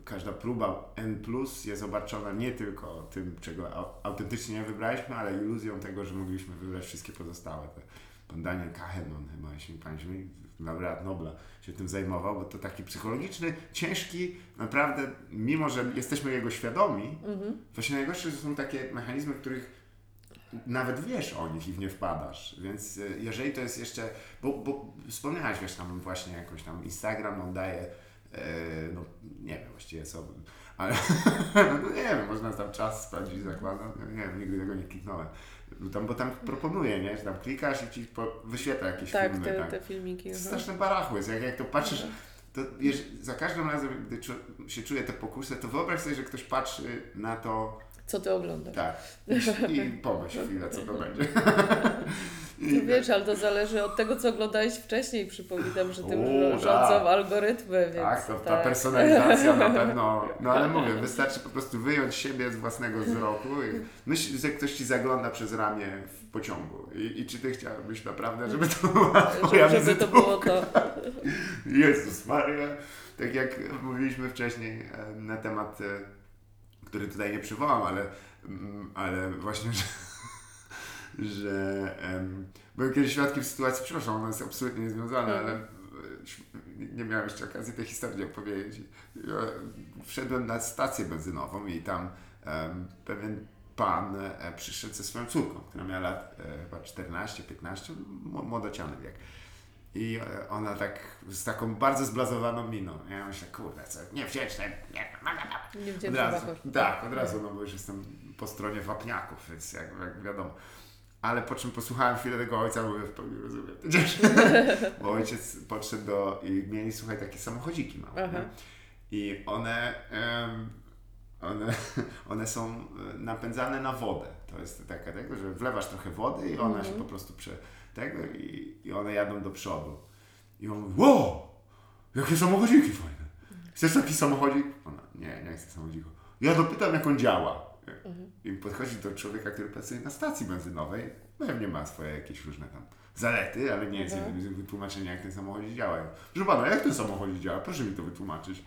każda próba N jest obarczona nie tylko tym, czego autentycznie nie wybraliśmy, ale iluzją tego, że mogliśmy wybrać wszystkie pozostałe. Pan Daniel Kahneman chyba, jeśli pamiętam, laureat Nobla się tym zajmował, bo to taki psychologiczny, ciężki, naprawdę, mimo że jesteśmy jego świadomi, mhm. właśnie najgorsze, są takie mechanizmy, których nawet wiesz o nich i w nie wpadasz. Więc e, jeżeli to jest jeszcze, bo, bo wspomniałeś, wiesz, tam właśnie jakoś tam Instagram on daje E, no nie wiem właściwie co, ale no nie wiem, można tam czas spędzić, zakładam, no, nie wiem, nigdy tego nie kliknąłem. No tam, bo tam proponuje, nie, że tam klikasz i ci wyświetla jakieś tak, filmy. Te, tak, te filmiki. Straszne barachło jest, jak, jak to patrzysz, to wiesz, za każdym razem, gdy się czuje te pokusy, to wyobraź sobie, że ktoś patrzy na to, co ty oglądasz. Tak. I, i pomyśl chwilę, co to będzie. Ty wiesz, ale to zależy od tego, co oglądałeś wcześniej. Przypominam, że tym U, rządzą tak. algorytmy. Więc tak, to, ta tak. personalizacja na pewno. No ale mówię, wystarczy po prostu wyjąć siebie z własnego wzroku i myśl, że ktoś ci zagląda przez ramię w pociągu. I, i czy ty chciałbyś naprawdę, żeby to była twoja Żeby, żeby to było to. Jezus Maria. Tak jak mówiliśmy wcześniej e, na temat, e, który tutaj nie przywołam, ale, mm, ale właśnie, że że um, byłem kiedyś świadkiem sytuacji, przepraszam, ona jest absolutnie niezwiązana, ale e, nie miałem jeszcze okazji tej historii opowiedzieć. Wszedłem na stację benzynową i tam um, pewien pan e, przyszedł ze swoją córką, która miała lat e, chyba 14-15, młodociany wiek. I e, ona tak z taką bardzo zblazowaną miną. Ja myślę, kurde, co, nie wdzięczne, nie, nie od razu, Tak, od razu, no bo już jestem po stronie wapniaków, więc jak, jak wiadomo. Ale po czym posłuchałem chwilę tego ojca, mówię, w pełni rozumiem. Bo ojciec podszedł do i mieli, słuchaj, takie samochodziki małe. I one, um, one, one są e, napędzane na wodę. To jest taka tego, że wlewasz trochę wody i ona się mhm. po prostu prze, tego i, i one jadą do przodu. I on mówi, wow, jakie samochodziki fajne. Chcesz taki samochodzik? Ona, nie, nie chcę samochodziku. Ja dopytam, jak on działa. Mhm. I podchodzi do człowieka, który pracuje na stacji benzynowej, pewnie ma swoje jakieś różne tam zalety, ale nie jest mhm. wytłumaczenia, jak ten samochód działa. Proszę pana, jak ten samochód działa? Proszę mi to wytłumaczyć.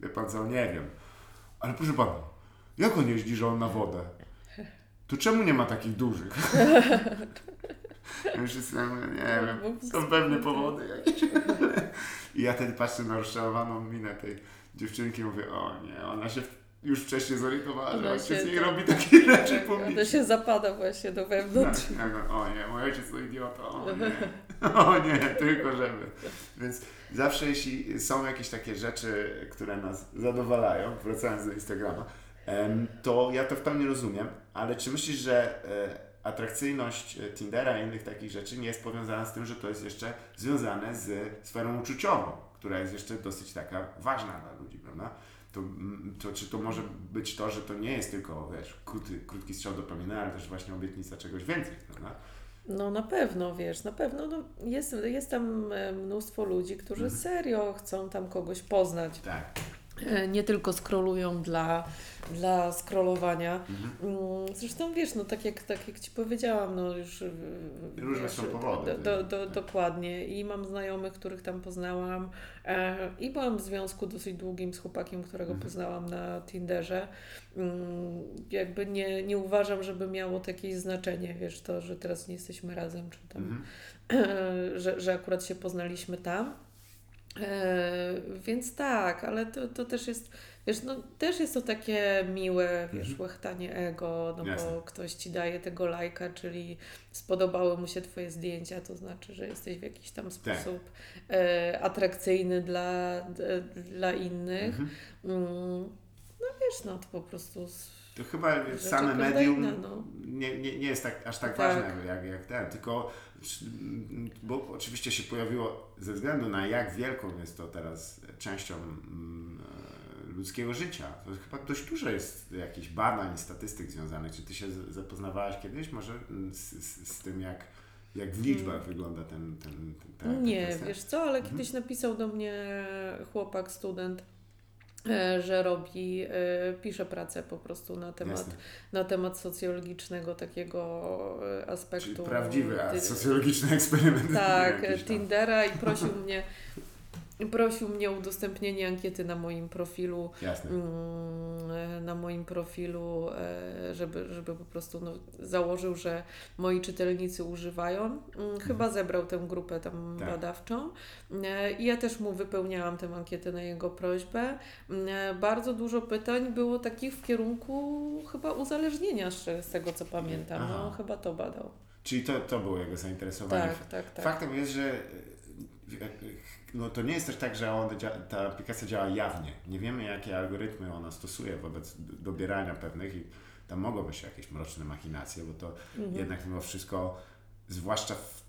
Wie pan co, nie wiem. Ale proszę pana, jak on jeździ, że on na wodę? To czemu nie ma takich dużych? już jestem, nie wiem, są pewnie powody jakieś. I ja wtedy patrzę na rozczarowaną minę tej dziewczynki i mówię, o nie, ona się już wcześniej zorientowała, że ojciec z niej robi takie rzeczy publicznie. To się zapada właśnie do wewnątrz. Tak, tak, o nie, mój ojciec to idiota, o nie, o nie, tylko żeby. Więc zawsze jeśli są jakieś takie rzeczy, które nas zadowalają, wracając do Instagrama, to ja to w pełni rozumiem, ale czy myślisz, że e, atrakcyjność e, Tindera i innych takich rzeczy nie jest powiązana z tym, że to jest jeszcze związane z sferą uczuciową, która jest jeszcze dosyć taka ważna dla ludzi, prawda? to, to czy to może być to, że to nie jest tylko, wiesz, krótki, krótki strzał dopaminy, ale też właśnie obietnica czegoś więcej, prawda? No na pewno, wiesz, na pewno no, jest, jest tam e, mnóstwo ludzi, którzy mhm. serio chcą tam kogoś poznać. Tak. E, nie tylko scrollują dla, dla scrollowania. Mhm. Mm, zresztą wiesz, no tak jak, tak jak Ci powiedziałam, no już Różne wiesz, są powody. Do, do, tak. Dokładnie. I mam znajomych, których tam poznałam e, i byłam w związku dosyć długim z chłopakiem, którego mhm. poznałam na Tinderze. Mm, jakby nie, nie uważam, żeby miało jakieś znaczenie, wiesz, to, że teraz nie jesteśmy razem, czy tam, mhm. że, że akurat się poznaliśmy tam. E, więc tak, ale to, to też jest, wiesz, no też jest to takie miłe, wiesz, mhm. łechtanie ego, no Jasne. bo ktoś ci daje tego lajka, czyli spodobały mu się twoje zdjęcia, to znaczy, że jesteś w jakiś tam tak. sposób tak. atrakcyjny dla, dla innych. Mhm. Mm, no wiesz, no to po prostu to chyba same medium no. nie, nie, nie jest tak, aż tak, tak. ważne jak, jak ten, tylko bo oczywiście się pojawiło ze względu na jak wielką jest to teraz częścią mm, e, ludzkiego życia. To chyba dość dużo jest jakichś badań, statystyk związanych. Czy ty się zapoznawałaś kiedyś może z, z, z tym, jak, jak w liczbach hmm. wygląda ten, ten, ten, ten Nie, wiesz co, ale mhm. kiedyś napisał do mnie chłopak, student, że robi, e, pisze pracę po prostu na temat, na temat socjologicznego takiego e, aspektu. Czyli prawdziwy ty... socjologiczny eksperyment. Tak, Tindera i prosił mnie prosił mnie o udostępnienie ankiety na moim profilu. Jasne. Mm, na moim profilu, żeby, żeby po prostu no, założył, że moi czytelnicy używają. Mm, chyba mhm. zebrał tę grupę tam tak. badawczą. I ja też mu wypełniałam tę ankietę na jego prośbę. Mm, bardzo dużo pytań było takich w kierunku chyba uzależnienia z tego, co pamiętam. No, chyba to badał. Czyli to, to było jego zainteresowanie. Tak, tak, tak. Faktem jest, że no to nie jest też tak, że on, ta aplikacja działa jawnie. Nie wiemy, jakie algorytmy ona stosuje wobec dobierania pewnych i tam mogą być jakieś mroczne machinacje, bo to mhm. jednak mimo wszystko, zwłaszcza w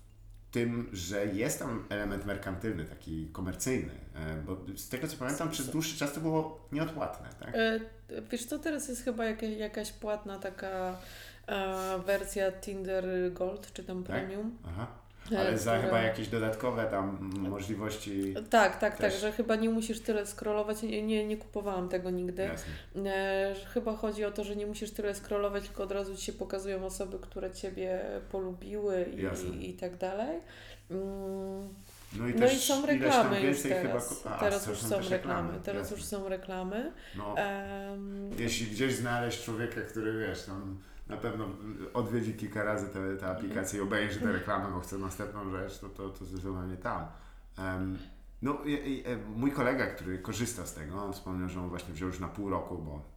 tym, że jest tam element merkantylny, taki komercyjny, e, bo z tego co pamiętam, przez dłuższy czas to było nieodpłatne, tak? E, wiesz co, teraz jest chyba jakaś, płatna taka e, wersja Tinder Gold, czy tam tak? Premium. Tak? Aha. Ale za chyba jakieś dodatkowe tam możliwości. Tak, tak, też. tak, że chyba nie musisz tyle scrollować. Nie, nie, nie kupowałam tego nigdy. Jasne. E, chyba chodzi o to, że nie musisz tyle scrollować, tylko od razu ci się pokazują osoby, które ciebie polubiły i, i, i tak dalej. Mm. No i, no i są reklamy już teraz. Chyba... A, teraz już są reklamy. reklamy. Teraz Jasne. już są reklamy. No, um... Jeśli gdzieś znaleźć człowieka, który wiesz, tam na pewno odwiedzi kilka razy tę, tę aplikację i obejrzy tę reklamę, bo chce następną rzecz, to, to, to zdecydowanie tam. Um, no, e, mój kolega, który korzysta z tego, on wspomniał, że on właśnie wziął już na pół roku, bo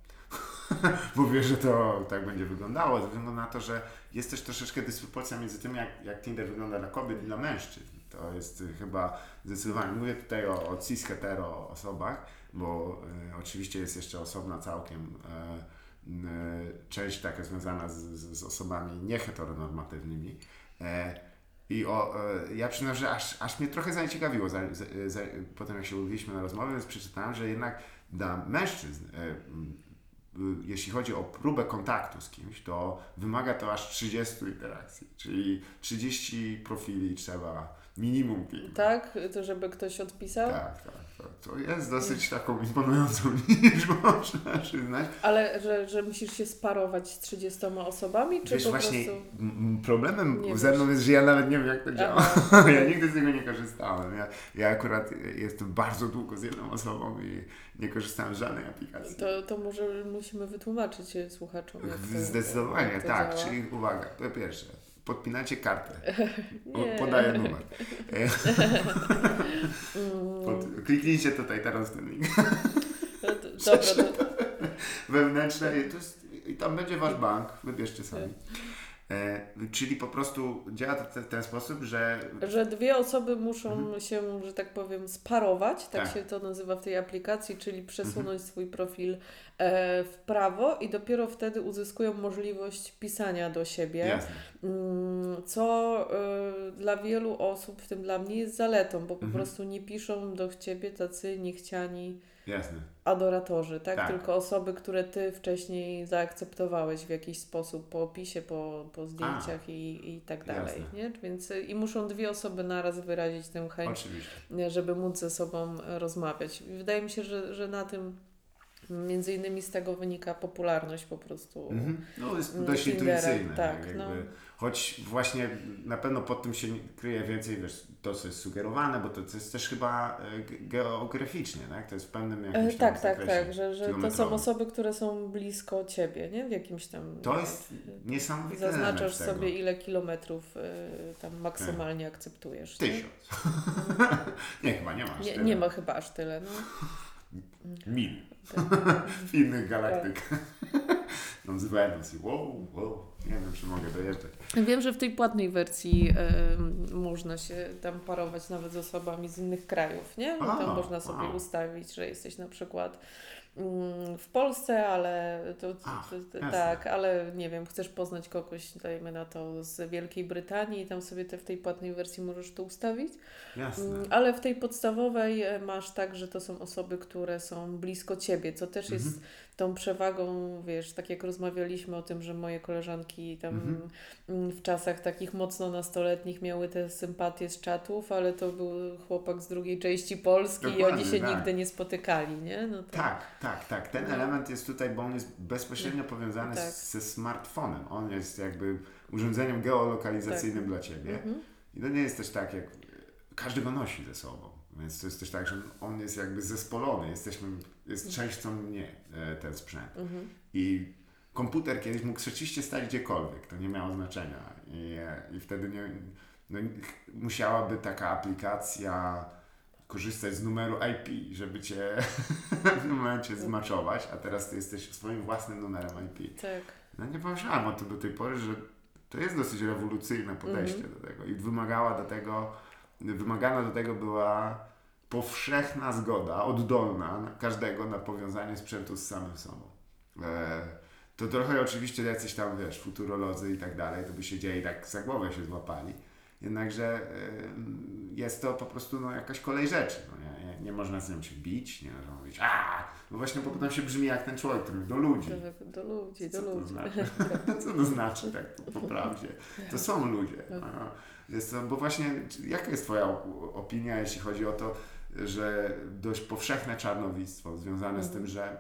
bo że to tak będzie wyglądało, ze względu na to, że jest też troszeczkę dysproporcja między tym, jak, jak Tinder wygląda dla kobiet i dla mężczyzn. To jest chyba zdecydowanie, mówię tutaj o, o cis-hetero osobach, bo y, oczywiście jest jeszcze osobna całkiem y, część taka związana z, z osobami nieheteronormatywnymi. E, I o, e, ja przyznam, że aż, aż mnie trochę zaciekawiło, za, za, za, potem jak się umówiliśmy na rozmowę, więc przeczytałem, że jednak dla mężczyzn, jeśli chodzi o próbę kontaktu z kimś, to wymaga to aż 30 interakcji, czyli 30 profili trzeba minimum. Tak, to żeby ktoś odpisał? Tak, tak. To jest dosyć taką imponującą liczbą, trzeba przyznać. Ale że, że musisz się sparować z 30 osobami, czy Wiesz, po właśnie prostu... problemem nie ze mną wiesz. jest, że ja nawet nie wiem, jak to działa. ja nigdy z tego nie korzystałem. Ja, ja akurat jestem bardzo długo z jedną osobą i nie korzystałem z żadnej aplikacji. To, to może musimy wytłumaczyć słuchaczom, jak to Zdecydowanie, jak to tak. Działa. Czyli uwaga, to pierwsze podpinacie kartę. Podaję numer. Pod, kliknijcie tutaj teraz ten link. No dobra, no. Wewnętrzne to jest, i tam będzie wasz bank, wybierzcie sami. E, czyli po prostu działa to w ten sposób, że. Że dwie osoby muszą mhm. się, że tak powiem, sparować, tak, tak, się to nazywa w tej aplikacji, czyli przesunąć mhm. swój profil e, w prawo i dopiero wtedy uzyskują możliwość pisania do siebie. Jasne. Mm, co e, dla wielu osób, w tym dla mnie, jest zaletą, bo po mhm. prostu nie piszą do ciebie tacy niechciani Jasne. adoratorzy, tak? tak? Tylko osoby, które ty wcześniej zaakceptowałeś w jakiś sposób po opisie, po, po zdjęciach i, i tak dalej. Nie? Więc i muszą dwie osoby naraz wyrazić tę chęć, Oczywiście. żeby móc ze sobą rozmawiać. Wydaje mi się, że, że na tym Między innymi z tego wynika popularność po prostu. Mm-hmm. No jest dość intuicyjne. Tak, jakby. No. Choć właśnie na pewno pod tym się kryje więcej, wiesz, to co jest sugerowane, bo to, to jest też chyba e, geograficznie, tak? To jest w pewnym jakimś e, Tak, tak, tak, że, że to są osoby, które są blisko Ciebie, nie? W jakimś tam... To jest niesamowite Zaznaczasz sobie ile kilometrów y, tam maksymalnie tak. akceptujesz. Tysiąc. Nie? chyba nie ma aż nie, tyle. Nie ma chyba aż tyle, no. Mil. w innych galaktykach. Tam z Wenus i wow, wow, nie wiem, czy mogę dojeżdżać. Wiem, że w tej płatnej wersji y, można się tam parować nawet z osobami z innych krajów, nie? A, tam można sobie a. ustawić, że jesteś na przykład w Polsce, ale to, to tak, ale nie wiem, chcesz poznać kogoś, dajmy na to z Wielkiej Brytanii i tam sobie te w tej płatnej wersji możesz to ustawić. Jasne. Mm, ale w tej podstawowej e, masz tak, że to są osoby, które są blisko ciebie, co też mhm. jest tą przewagą, wiesz, tak jak rozmawialiśmy o tym, że moje koleżanki tam mhm. Mm, w czasach takich mocno nastoletnich miały te sympatie z czatów, ale to był chłopak z drugiej części Polski Dokładnie, i oni się tak. nigdy nie spotykali, nie? No to... Tak, tak, tak. Ten no. element jest tutaj, bo on jest bezpośrednio powiązany tak. ze smartfonem. On jest jakby urządzeniem geolokalizacyjnym tak. dla Ciebie. Mhm. I to nie jest też tak, jak każdy go nosi ze sobą. Więc to jest też tak, że on jest jakby zespolony, jesteśmy, jest mhm. częścią mnie e, ten sprzęt. Mhm. I komputer kiedyś mógł rzeczywiście stać gdziekolwiek, to nie miało znaczenia. I, e, i wtedy nie, no, musiałaby taka aplikacja korzystać z numeru IP, żeby cię w tym momencie zmaczować, a teraz ty jesteś swoim własnym numerem IP. Tak. No nie pomyślałam o tym do tej pory, że to jest dosyć rewolucyjne podejście mm -hmm. do tego i wymagała do tego, wymagana do tego była powszechna zgoda, oddolna każdego na powiązanie sprzętu z samym sobą. E, to trochę oczywiście jacyś tam, wiesz, futurolodzy i tak dalej, to by się dzieje i tak za głowę się złapali. Jednakże jest to po prostu no, jakaś kolej rzeczy. No, nie, nie, można z nią się bić, nie można mówić, a, no właśnie bo potem się brzmi jak ten człowiek, który do ludzi. Do, do ludzi, do Co ludzi. To znaczy? Co to znaczy tak po, po prawdzie? To są ludzie. No. Jest to, bo właśnie, jaka jest Twoja opinia, jeśli chodzi o to, że dość powszechne czarnowictwo związane z tym, mhm. że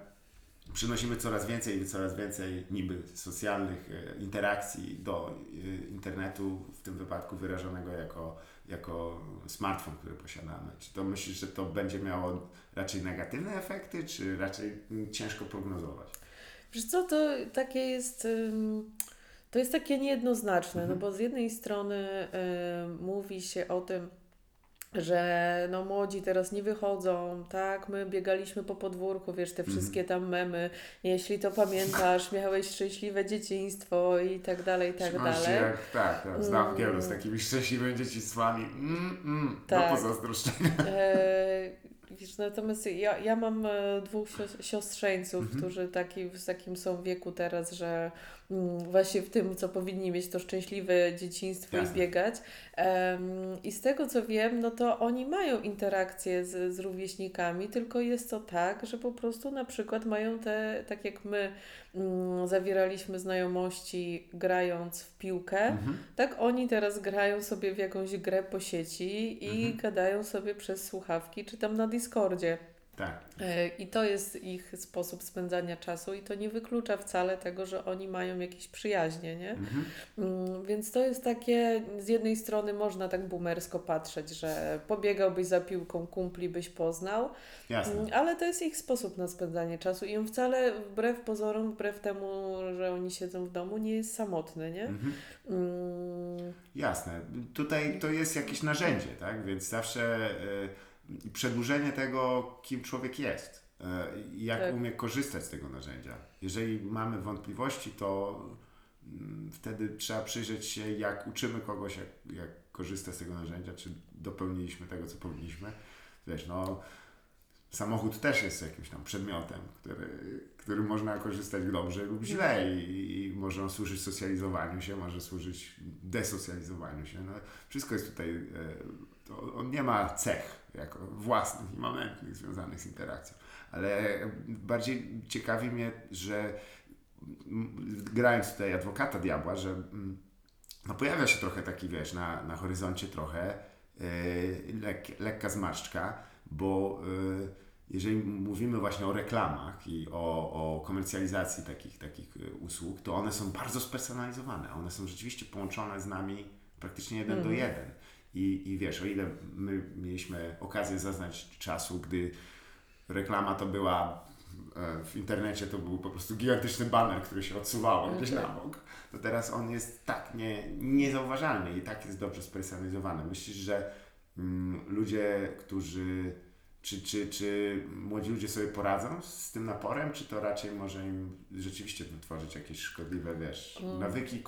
przynosimy coraz więcej i coraz więcej niby socjalnych e, interakcji do e, internetu, w tym wypadku wyrażonego jako, jako smartfon, który posiadamy. Czy to myślisz, że to będzie miało raczej negatywne efekty, czy raczej ciężko prognozować? Wiesz co, to takie jest... To jest takie niejednoznaczne, no mhm. no bo z jednej strony y, mówi się o tym, że no młodzi teraz nie wychodzą, tak, my biegaliśmy po podwórku, wiesz, te mhm. wszystkie tam memy, jeśli to pamiętasz, miałeś szczęśliwe dzieciństwo i tak dalej, i tak dalej. Jak, tak, tak, znam mm. wielu z takimi szczęśliwymi dzieciństwami, mm, mm, tak. do pozazdroszczenia. E, wiesz, natomiast ja, ja mam e, dwóch siostrzeńców, mhm. którzy taki, w takim są wieku teraz, że właśnie w tym, co powinni mieć to szczęśliwe dzieciństwo Jasne. i biegać. Um, I z tego co wiem, no to oni mają interakcje z, z rówieśnikami, tylko jest to tak, że po prostu na przykład mają te, tak jak my um, zawieraliśmy znajomości grając w piłkę, mhm. tak oni teraz grają sobie w jakąś grę po sieci i mhm. gadają sobie przez słuchawki czy tam na Discordzie. Tak. E, I to jest ich sposób spędzania czasu, i to nie wyklucza wcale tego, że oni mają jakieś przyjaźnie, nie? Mhm. Mm, więc to jest takie, z jednej strony można tak boomersko patrzeć, że pobiegałbyś za piłką, kumpli byś poznał, Jasne. Mm, ale to jest ich sposób na spędzanie czasu i on wcale wbrew pozorom, wbrew temu, że oni siedzą w domu, nie jest samotny, nie? Mhm. Mm. Jasne. Tutaj to jest jakieś narzędzie, tak? Więc zawsze. Yy przedłużenie tego, kim człowiek jest i e, jak tak. umie korzystać z tego narzędzia. Jeżeli mamy wątpliwości, to mm, wtedy trzeba przyjrzeć się, jak uczymy kogoś, jak, jak korzysta z tego narzędzia, czy dopełniliśmy tego, co powinniśmy. Wiesz, no, samochód też jest jakimś tam przedmiotem, który, który można korzystać dobrze lub źle i, i może on służyć socjalizowaniu się, może służyć desocjalizowaniu się. No, wszystko jest tutaj, e, to on nie ma cech jako własnych, immanentnych, związanych z interakcją. Ale bardziej ciekawi mnie, że grając tutaj adwokata diabła, że mm, no pojawia się trochę taki, wiesz, na, na horyzoncie trochę yy, lek, lekka zmarszczka, bo yy, jeżeli mówimy właśnie o reklamach i o, o komercjalizacji takich, takich e, usług, to one są bardzo spersonalizowane. One są rzeczywiście połączone z nami praktycznie jeden mm. do mhm. jeden. I, I wiesz, o ile my mieliśmy okazję zaznać czasu, gdy reklama to była e, w internecie, to był po prostu gigantyczny banner, który się odsuwało okay. gdzieś na bok, to teraz on jest tak nie, niezauważalny i tak jest dobrze spersonalizowany. Myślisz, że mm, ludzie, którzy czy, czy, czy młodzi ludzie sobie poradzą z tym naporem, czy to raczej może im rzeczywiście wytworzyć jakieś szkodliwe, wiesz, mm. nawyki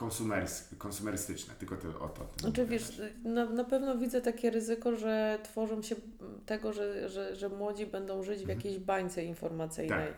konsumerystyczne, tylko to, o to. Znaczy wiesz, na, na pewno widzę takie ryzyko, że tworzą się tego, że, że, że młodzi będą żyć w mhm. jakiejś bańce informacyjnej. Tak.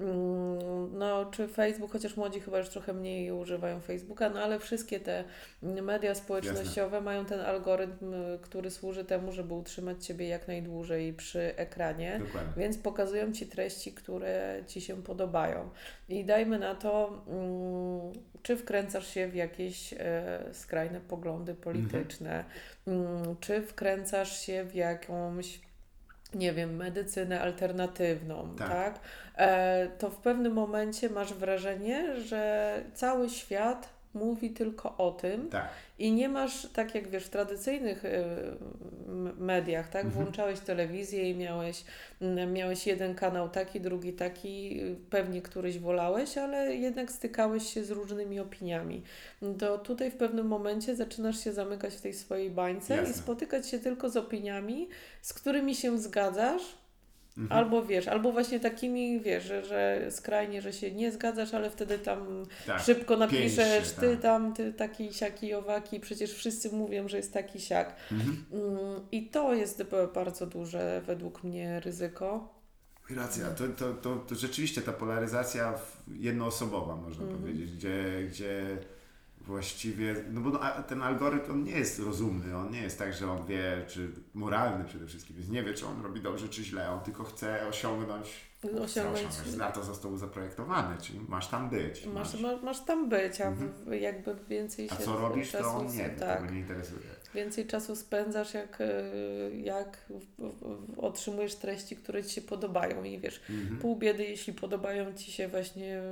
Mm, no, czy Facebook, chociaż młodzi chyba już trochę mniej używają Facebooka, no ale wszystkie te media społecznościowe Jasne. mają ten algorytm, który służy temu, żeby utrzymać Ciebie jak najdłużej przy ekranie, Dokładnie. więc pokazują Ci treści, które Ci się podobają. I dajmy na to, mm, czy wkręcasz się w jakieś e, skrajne poglądy polityczne, mhm. mm, czy wkręcasz się w jakąś nie wiem, medycynę alternatywną, tak? tak? E, to w pewnym momencie masz wrażenie, że cały świat mówi tylko o tym tak. i nie masz, tak jak wiesz, w tradycyjnych y, mediach, tak, mhm. włączałeś telewizję i miałeś, miałeś jeden kanał taki, drugi taki, pewnie któryś wolałeś, ale jednak stykałeś się z różnymi opiniami. To tutaj w pewnym momencie zaczynasz się zamykać w tej swojej bańce Jasne. i spotykać się tylko z opiniami, z którymi się zgadzasz, Mhm. Albo wiesz, albo właśnie takimi, wiesz, że, że skrajnie, że się nie zgadzasz, ale wtedy tam tak, szybko napiszesz, się, ty tak. tam, ty taki, siaki, owaki, przecież wszyscy mówią, że jest taki siak. Mhm. Mm, I to jest bardzo duże według mnie ryzyko. Racja, to, to, to, to rzeczywiście ta polaryzacja jednoosobowa, można mhm. powiedzieć, gdzie, gdzie właściwie, no bo no, ten algorytm on nie jest rozumny, on nie jest tak, że on wie, czy moralny przede wszystkim, więc nie wie, czy on robi dobrze, czy źle, on tylko chce osiągnąć osiągnąć. Na to został zaprojektowany, czyli masz tam być. Masz, masz, masz tam być, a mhm. jakby więcej się... A co robisz, to on nie, tak. to nie interesuje. Więcej czasu spędzasz, jak, e, jak otrzymujesz treści, które Ci się podobają i wiesz, mhm. pół biedy, jeśli podobają Ci się właśnie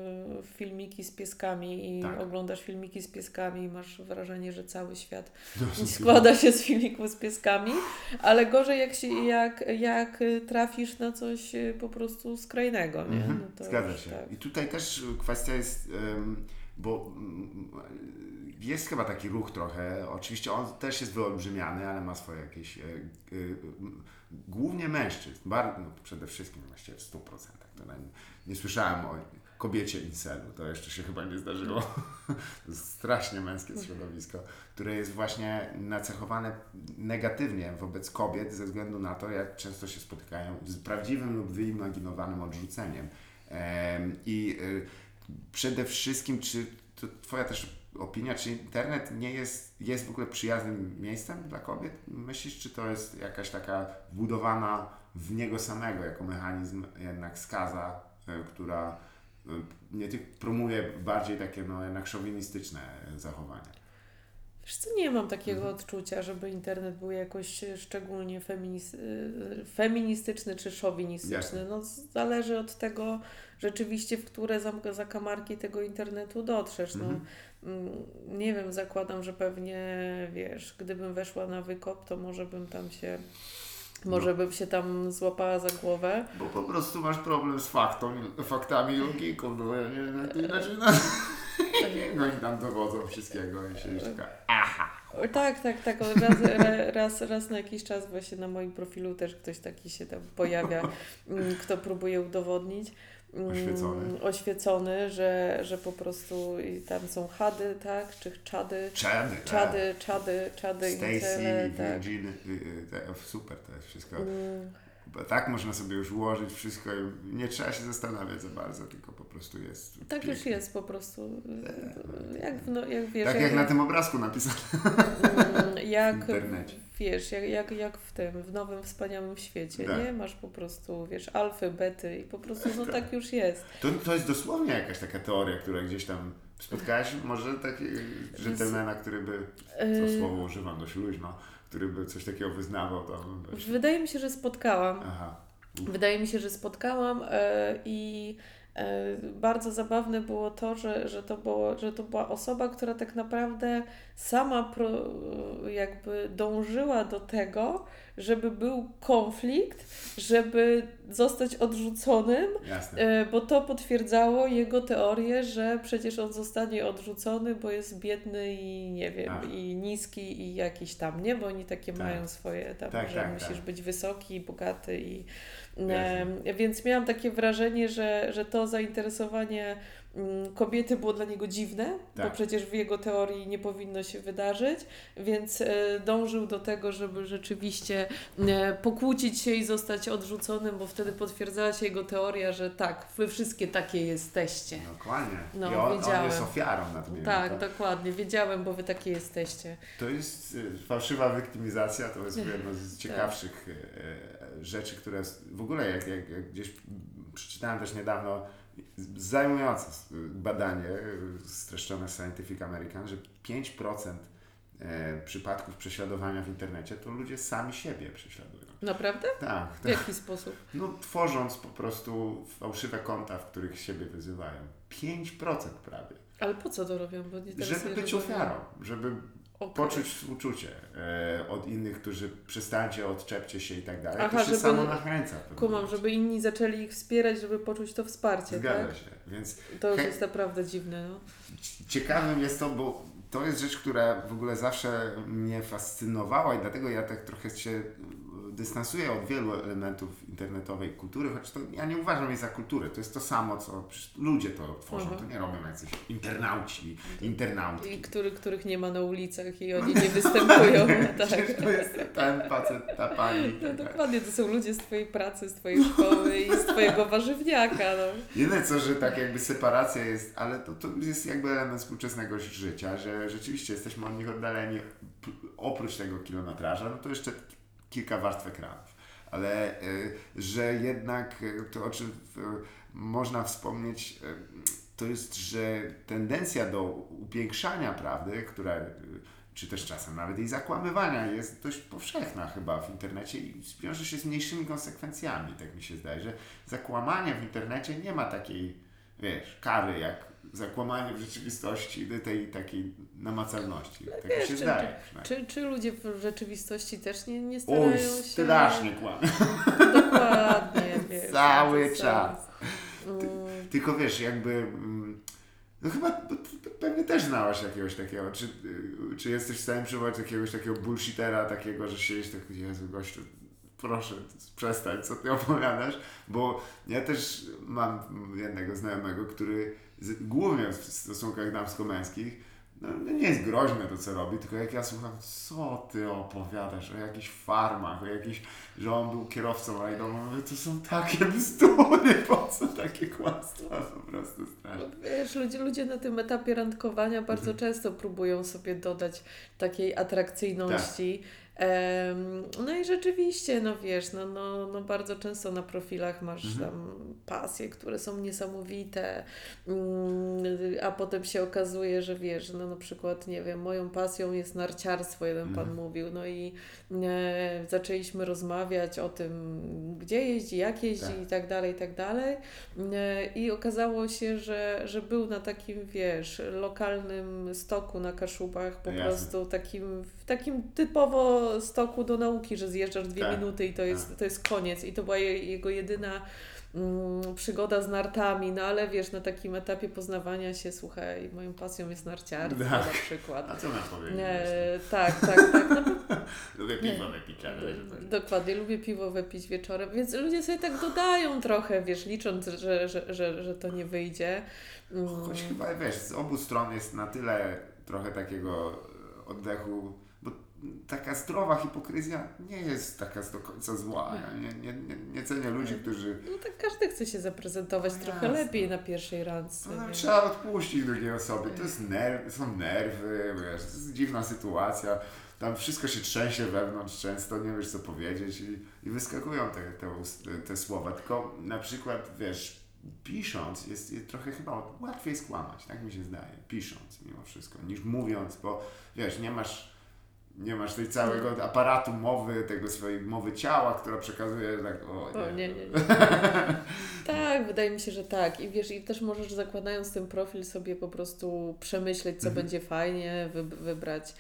filmiki z pieskami i tak. oglądasz filmiki z pieskami i masz wrażenie, że cały świat no, składa się z filmików z pieskami, ale gorzej jak, się, jak, jak trafisz na coś e, po prostu skrajnego, nie? Mhm, no Zgadza się. Tak. I tutaj też kwestia jest, um, bo um, jest chyba taki ruch trochę, oczywiście on też jest wyolbrzymiany, ale ma swoje jakieś, e, e, głównie mężczyzn, bar, no, przede wszystkim właściwie w 100%. To nie, słyszałem o kobiecie incelu. To jeszcze się chyba nie zdarzyło. Strasznie męskie środowisko, które jest właśnie nacechowane negatywnie wobec kobiet ze względu na to, jak często się spotykają z prawdziwym lub wyimaginowanym odrzuceniem. I y, przede wszystkim, czy to Twoja też opinia, czy internet nie jest, jest w ogóle przyjaznym miejscem dla kobiet? Myślisz, czy to jest jakaś taka wbudowana w niego samego jako mechanizm jednak skaza, y, która nie tylko promuje bardziej takie no, jednak szowinistyczne zachowania. Wiesz co, nie mam takiego mhm. odczucia, żeby internet był jakoś szczególnie feminis feministyczny czy szowinistyczny. No, zależy od tego rzeczywiście, w które zakamarki tego internetu dotrzesz. No, mhm. Mm, nie wiem, zakładam, że pewnie, wiesz, gdybym weszła na wykop, to może bym tam się może no. bym się tam złapała za głowę. Bo po prostu masz problem z faktą, faktami i logiką, no nie, inaczej no, no i tam dowodzą wszystkiego i się już taka, aha. Tak, tak, tak. Raz, raz, raz na jakiś czas właśnie na moim profilu też ktoś taki się tam pojawia, mm, kto próbuje udowodnić oświecony, mm, oświecony że, że po prostu tam są chady, tak, czy czady, czady, czady, tak. czady, czady, Stacy, tak. Virgin, y, y, super to jest wszystko. Mm. Tak można sobie już ułożyć wszystko i nie trzeba się zastanawiać za bardzo, tylko po prostu jest. Tak pięknie. już jest po prostu. Jak, no, jak wiesz. Tak jak, jak na tym obrazku napisane. Mm, jak, w internecie wiesz, jak, jak, jak w tym, w nowym, wspaniałym świecie, tak. nie? Masz po prostu, wiesz, alfy, bety i po prostu, no tak, tak już jest. To, to jest dosłownie jakaś taka teoria, która gdzieś tam spotkałaś może takiego dżentelmena, który by, to yy. słowo używam dość luźno, który by coś takiego wyznawał tam. Wydaje mi się, że spotkałam. Aha. Wydaje mi się, że spotkałam yy, i E, bardzo zabawne było to, że, że, to było, że to była osoba, która tak naprawdę sama pro, jakby dążyła do tego, żeby był konflikt, żeby zostać odrzuconym, Jasne. E, bo to potwierdzało jego teorię, że przecież on zostanie odrzucony, bo jest biedny i nie wiem, i niski i jakiś tam, nie? Bo oni takie tak. mają swoje tam, tak, że tak, musisz tak. być wysoki, bogaty i E, więc miałam takie wrażenie, że, że to zainteresowanie Mm, kobiety było dla niego dziwne, tak. bo przecież w jego teorii nie powinno się wydarzyć, więc e, dążył do tego, żeby rzeczywiście e, pokłócić się i zostać odrzuconym, bo wtedy potwierdzała się jego teoria, że tak, wy wszystkie takie jesteście. Dokładnie. No, I on, wiedziałem. on jest ofiarą nadmierną. Tak, tak, dokładnie. Wiedziałem, bo wy takie jesteście. To jest e, fałszywa wyktymizacja, to jest jedno z ciekawszych tak. Rzeczy, które w ogóle jak, jak, jak gdzieś przeczytałem też niedawno zajmujące badanie streszczone Scientific American, że 5% e, przypadków prześladowania w internecie to ludzie sami siebie prześladują. Naprawdę? Tak. W jaki sposób? No tworząc po prostu fałszywe konta, w których siebie wyzywają. 5% prawie. Ale po co to robią? Bo nie żeby być ofiarą, żeby Okay. Poczuć współczucie e, od innych, którzy przestańcie, odczepcie się i tak dalej. Aha, to się żeby, samo nakręca. Kumam, żeby inni zaczęli ich wspierać, żeby poczuć to wsparcie. Zgadza tak? się. Więc to już jest naprawdę dziwne. No. Ciekawym jest to, bo to jest rzecz, która w ogóle zawsze mnie fascynowała i dlatego ja tak trochę się dystansuję od wielu elementów internetowej kultury, choć to ja nie uważam jej za kulturę. To jest to samo, co ludzie to tworzą. Mhm. To nie robią jacyś internauci, internautki. I który, których nie ma na ulicach i oni nie występują. tak. to jest ten facet, ta pani. No, tak. dokładnie, to są ludzie z Twojej pracy, z Twojej szkoły i z Twojego warzywniaka. No. Jedyne co, że tak jakby separacja jest, ale to, to jest jakby element współczesnego życia, że rzeczywiście jesteśmy od nich oddaleni oprócz tego kilometraża, no to jeszcze kilka warstw ekranów. Ale y, że jednak y, to, o czym y, można wspomnieć, to jest, że tendencja do upiększania prawdy, która czy też czasem nawet jej zakłamywania jest dość powszechna chyba w internecie i wiąże się z mniejszymi konsekwencjami, tak mi się zdaje, że zakłamanie w internecie nie ma takiej, wiesz, kary jak zakłamanie w rzeczywistości tej takiej namacalności. Tak wiesz, się czy, zdaje. Czy, czy ludzie w rzeczywistości też nie, nie starają Uj, się... strasznie kłamią. Dokładnie. Wiesz, Cały czas. Ty, mm. tylko wiesz, jakby... Mm, no chyba pewnie też znałaś jakiegoś takiego. Czy, czy jesteś w stanie przywołać jakiegoś takiego bullshitera, takiego, że siedzisz tak, Jezu, gościu, proszę przestań, co ty opowiadasz, bo ja też mam jednego znajomego, który głównie w stosunkach damsko-męskich, no, nie jest groźne to, co robi, tylko jak ja słucham, co ty opowiadasz o jakichś farmach, o jakichś, że on był kierowcą rajdowym, mówię, to są takie bzdury, po co takie kłamstwa, po prostu straszne. No, wiesz, ludzie, ludzie na tym etapie randkowania bardzo mhm. często próbują sobie dodać takiej atrakcyjności. Tak no i rzeczywiście, no wiesz, no, no, no bardzo często na profilach masz mhm. tam pasje, które są niesamowite, mm, a potem się okazuje, że wiesz, no na przykład, nie wiem, moją pasją jest narciarstwo, jeden pan mhm. mówił, no i e, zaczęliśmy rozmawiać o tym, gdzie jeździ, jak jeździ tak. i tak dalej, i tak dalej. E, I okazało się, że, że był na takim, wiesz, lokalnym stoku na Kaszubach, po Jasne. prostu takim, takim typowo stoku do nauki, że zjeżdżasz dwie tak. minuty i to jest, tak. to jest koniec. I to była jego jedyna mm, przygoda z nartami, no ale wiesz, na takim etapie poznawania się, słuchaj, moją pasją jest narciarstwo tak. na przykład. A co masz powiedzieć? E, tak, tak, tak. No, lubię piwo wypić, ale... Dokładnie, lubię piwo wypić wieczorem, więc ludzie sobie tak dodają trochę, wiesz, licząc, że, że, że, że to nie wyjdzie. Mm. Choć chyba, wiesz, z obu stron jest na tyle trochę takiego oddechu taka zdrowa hipokryzja nie jest taka do końca zła. Ja nie, nie, nie, nie cenię ludzi, którzy... No tak każdy chce się zaprezentować no trochę jasne. lepiej na pierwszej randce. No, trzeba odpuścić drugiej osobie. To jest nerw, są nerwy, wiesz, to jest dziwna sytuacja. Tam wszystko się trzęsie wewnątrz często, nie wiesz co powiedzieć i, i wyskakują te, te, te słowa. Tylko na przykład, wiesz, pisząc jest, jest trochę chyba łatwiej skłamać, tak mi się zdaje, pisząc mimo wszystko, niż mówiąc, bo wiesz, nie masz nie masz tej całego aparatu mowy, tego swojej mowy ciała, która przekazuje tak, o nie. O, nie, nie, nie. tak, wydaje mi się, że tak. I wiesz, i też możesz zakładając ten profil sobie po prostu przemyśleć, co mhm. będzie fajnie, wy, wybrać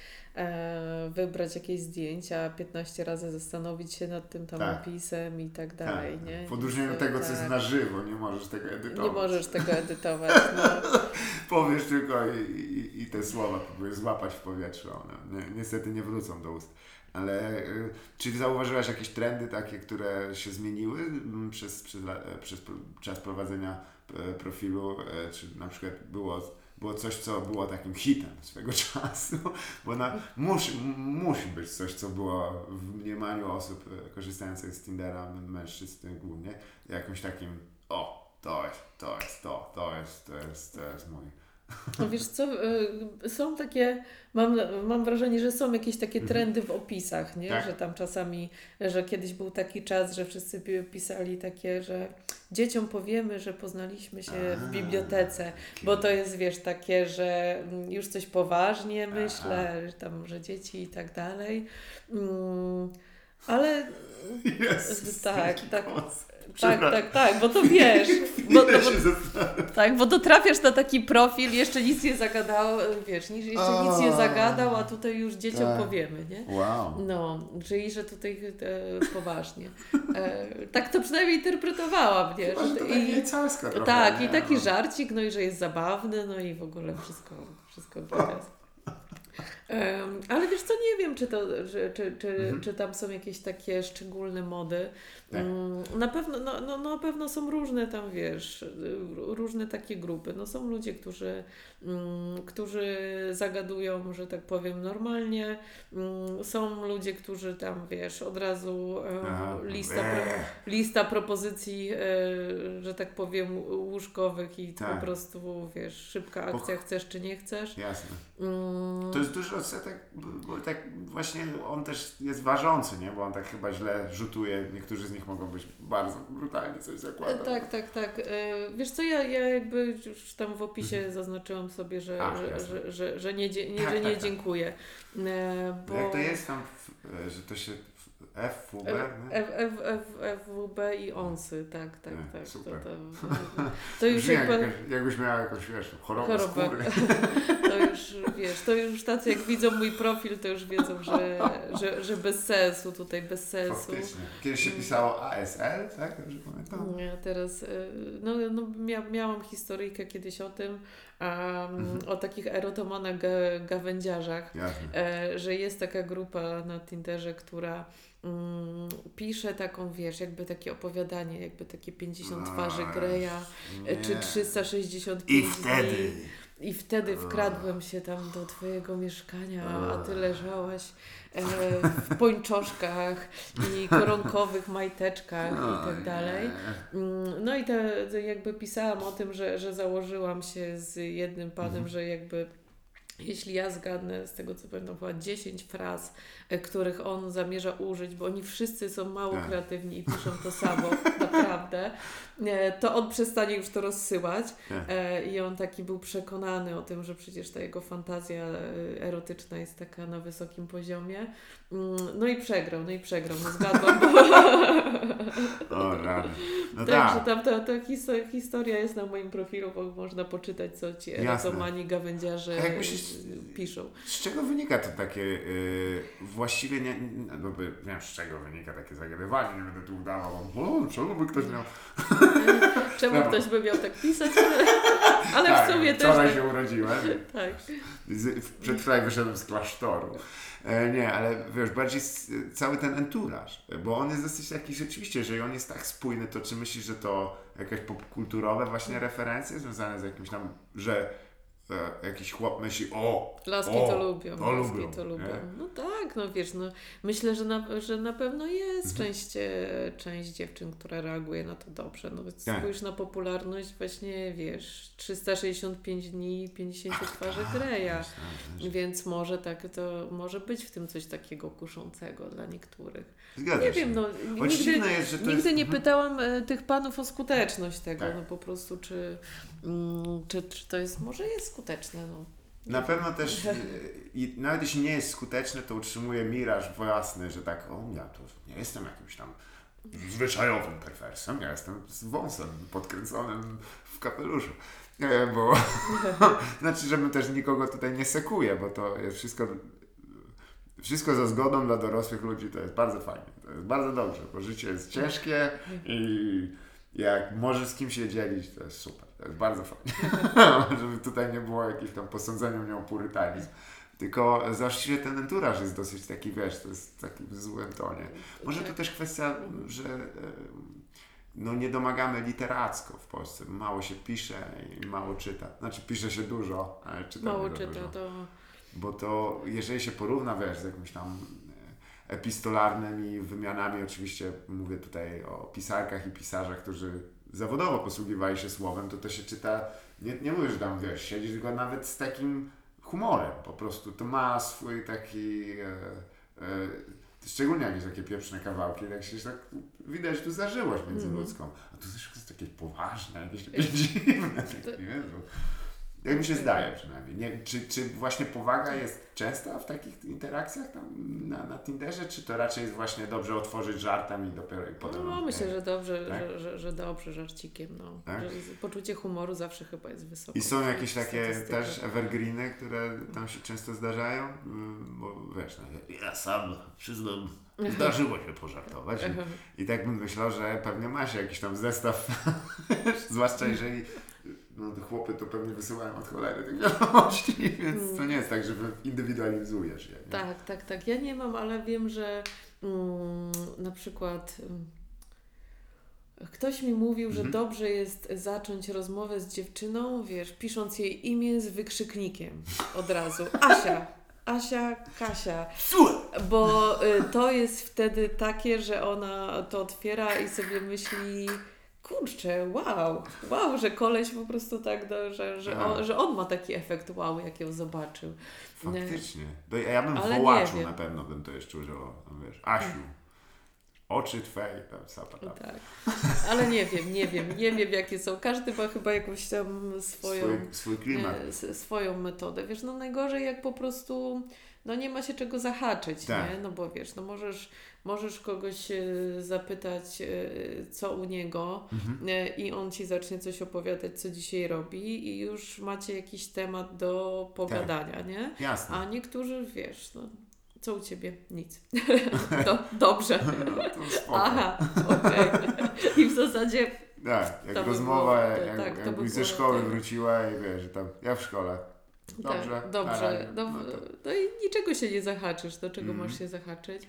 wybrać jakieś zdjęcia, 15 razy zastanowić się nad tym tam tak. opisem i tak, tak. dalej, tak. nie? W odróżnieniu od tego, co jest tak. na żywo, nie możesz tego edytować. Nie możesz tego edytować, no. Powiesz tylko i, i, i, te słowa próbujesz złapać w powietrzu, one niestety nie wrócą do ust. Ale y, czy zauważyłaś jakieś trendy takie, które się zmieniły mm, przez, przez, e, przez czas prowadzenia e, profilu? E, czy na przykład było, było coś, co było takim hitem swego czasu? Bo na, musi, musi być coś, co było w mniemaniu osób korzystających z Tindera, mężczyzn głównie, jakimś takim o, to jest, to jest to, to jest, to jest, to jest mój no wiesz co, y, są takie, mam, mam wrażenie, że są jakieś takie mhm. trendy w opisach, nie? Tak. Że tam czasami, że kiedyś był taki czas, że wszyscy pisali takie, że dzieciom powiemy, że poznaliśmy się A, w bibliotece, bo to jest, wiesz, takie, że już coś poważnie myślę, że tam, że dzieci i tak dalej. Mm, ale Jezus, tak, tak. Tak, tak, tak, bo to wiesz. Bo, to, bo, tak, bo to trafiasz na taki profil, jeszcze nic nie zagadał, wiesz, jeszcze o, nic nie zagadał, a tutaj już dzieciom tak. powiemy, nie? Wow. No, czyli że tutaj e, poważnie. E, tak to przynajmniej interpretowałam, nie? Chyba, że to I, trochę, tak, nie? i taki żarcik, no i że jest zabawny, no i w ogóle wszystko, wszystko Um, ale wiesz co, nie wiem, czy, to, czy, czy, czy, mhm. czy tam są jakieś takie szczególne mody. Um, na, pewno, no, no, na pewno są różne tam, wiesz, różne takie grupy. No, są ludzie, którzy, um, którzy zagadują, że tak powiem, normalnie. Mm, są ludzie, którzy tam, wiesz, od razu Aha. lista, pro, lista propozycji, e, że tak powiem, łóżkowych i tak. po prostu, wiesz, szybka akcja, chcesz czy nie chcesz. Jasne. To jest dużo odsetek, bo tak właśnie on też jest ważący, nie? Bo on tak chyba źle rzutuje. Niektórzy z nich mogą być bardzo brutalnie coś zakładać. Tak, tak, tak. E, wiesz co, ja, ja jakby już tam w opisie mhm. zaznaczyłam sobie, że, że, że, że, że, nie, nie, tak, że nie tak, tak. dziękuję. E, bo... Jak to jest tam, że to się FWB? F, F, F, FWB i ONSy, tak, tak, Nie, tak. Super. To, to, to już jak, jakbyś miała jakąś, wiesz, chorobę, chorobę. skóry. To już, wiesz, to już tacy jak widzą mój profil, to już wiedzą, że, że, że bez sensu, tutaj bez sensu. Faktycznie. Kiedyś się pisało ASL, tak? Dobrze pamiętam? Nie, teraz, y, no, no mia, miałam historyjkę kiedyś o tym, um, mhm. o takich erotomanach gawędziarzach, e, że jest taka grupa na Tinderze, która mm, pisze taką, wiesz, jakby takie opowiadanie, jakby takie 50 twarzy Greya, e, czy 365 I wtedy... dni. I wtedy wkradłem się tam do Twojego mieszkania, a Ty leżałaś e, w pończoszkach i koronkowych majteczkach i tak dalej. Mm, no i te, jakby pisałam o tym, że, że założyłam się z jednym panem, mhm. że jakby jeśli ja zgadnę z tego co pamiętam, chyba 10 fraz, e, których on zamierza użyć, bo oni wszyscy są mało tak. kreatywni i piszą to samo, naprawdę, e, to on przestanie już to rozsyłać. Tak. E, I on taki był przekonany o tym, że przecież ta jego fantazja erotyczna jest taka na wysokim poziomie. Mm, no i przegrał, no i przegrał, no zgadłam. O. No Także tak. tam ta, ta historia jest na moim profilu, bo można poczytać, co ci erotomani gawędziarze piszą. Z czego wynika to takie yy, właściwie nie, no by, wiem z czego wynika takie zagadywanie, nie będę tu udawał, o, czemu by ktoś miał... czemu no. ktoś by miał tak pisać, ale, tak, w sumie też... Wczoraj tak. się urodziłem. tak. Przed wczoraj wyszedłem z klasztoru. E, nie, ale wiesz, bardziej cały ten enturaż, bo on jest dosyć taki rzeczywiście, że on jest tak spójny, to czy myślisz, że to jakieś popkulturowe właśnie referencje związane z jakimś tam, że Jakiś chłop myśli, o, Laski o, to lubią. To laski lubią, to lubią. No tak, no wiesz, no, myślę, że na, że na pewno jest mhm. część, e, część dziewczyn, która reaguje na to dobrze. No tak. spójrz na popularność właśnie, wiesz, 365 dni 50 Ach, twarzy tak, Greja. Więc może tak, to może być w tym coś takiego kuszącego dla niektórych. Zgadza nie się. wiem, no nigdy, jest, nigdy jest... nie mhm. pytałam e, tych panów o skuteczność tego, tak. no po prostu czy, czy, czy to jest, może jest skuteczne. No. Na pewno też, i nawet jeśli nie jest skuteczne, to utrzymuje miraż własny, że tak, o ja to nie jestem jakimś tam zwyczajowym perwersem, ja jestem z wąsem podkręconym w kapeluszu. Nie, bo znaczy, żebym też nikogo tutaj nie sekuje, bo to jest wszystko wszystko za zgodą dla dorosłych ludzi to jest bardzo fajnie. To jest bardzo dobrze, bo życie jest ciężkie i jak możesz z kim się dzielić, to jest super. To jest bardzo fajnie. Żeby tutaj nie było jakichś tam posądzenia mnie o purytanizm. Tylko właściwie ten enturaż jest dosyć taki, wiesz, to jest taki w złym tonie. Może to też kwestia, że no nie domagamy literacko w Polsce. Mało się pisze i mało czyta. Znaczy pisze się dużo, ale czyta Mało czyta, dużo. to... Bo to, jeżeli się porówna, wiesz, z jakimś tam e, epistolarnymi wymianami, oczywiście mówię tutaj o pisarkach i pisarzach, którzy zawodowo posługiwali się słowem, to to się czyta, nie, nie mówię, że tam, wiesz, siedzisz, tylko nawet z takim humorem po prostu. To ma swój taki... E, e, szczególnie jakieś takie pieprzne kawałki, jak się tak widać, tu zażyłość międzyludzką. Mhm. A tu też jest takie poważne, jakieś takie dziwne. Takie, jak mi się zdaje przynajmniej. Nie, czy, czy właśnie powaga jest częsta w takich interakcjach tam na, na Tinderze, czy to raczej jest właśnie dobrze otworzyć żartem i dopiero i potem... No myślę, że dobrze, tak? że, że, że dobrze żarcikiem. No. Tak? Że poczucie humoru zawsze chyba jest wysokie. I są jakieś takie też evergreeny, które tam się często zdarzają? Bo wiesz, no, ja sam przyznam, Zdarzyło się pożartować. I, I, tak bym myślał, że pewnie ma się jakiś tam zestaw, zwłaszcza jeżeli no te chłopy to pewnie wysyłają od cholery tych wiadomości, więc to nie jest tak, że indywidualizujesz je. Nie? Tak, tak, tak. Ja nie mam, ale wiem, że mm, na przykład mm, ktoś mi mówił, że mhm. dobrze jest zacząć rozmowę z dziewczyną, wiesz, pisząc jej imię z wykrzyknikiem od razu. Asia. Asia, Kasia. Bo y, to jest wtedy takie, że ona to otwiera i sobie myśli kurczę, wow, wow, że koleś po prostu tak, do, że, że, on, że on ma taki efekt wow, jak ją zobaczył. Faktycznie. Nie. Ja bym Ale wołaczu na pewno bym to jeszcze użył, no wiesz, Asiu. Oczy twoje, tam sapa tam. Tak. Ale nie wiem, nie wiem, nie wiem jakie są. Każdy ma chyba jakąś tam swoją, swój, swój klimat. E, swoją metodę. Wiesz, no najgorzej jak po prostu no nie ma się czego zahaczyć, tak. nie? No bo wiesz, no możesz, możesz kogoś e, zapytać, e, co u niego mhm. E, i on Ci zacznie coś opowiadać, co dzisiaj robi i już macie jakiś temat do pogadania, tak. nie? Jasne. A niektórzy, wiesz, no co u Ciebie? Nic. Do, dobrze. No, Aha, okej. Okay. I w zasadzie... Tak, jak rozmowa, by było, jak, tak, jakbyś ze szkoły wróciła i wiesz, że tam ja w szkole Dobrze. Tak, dobrze. No, no, to... no, i niczego się nie zahaczysz, do czego mm. masz się zahaczyć.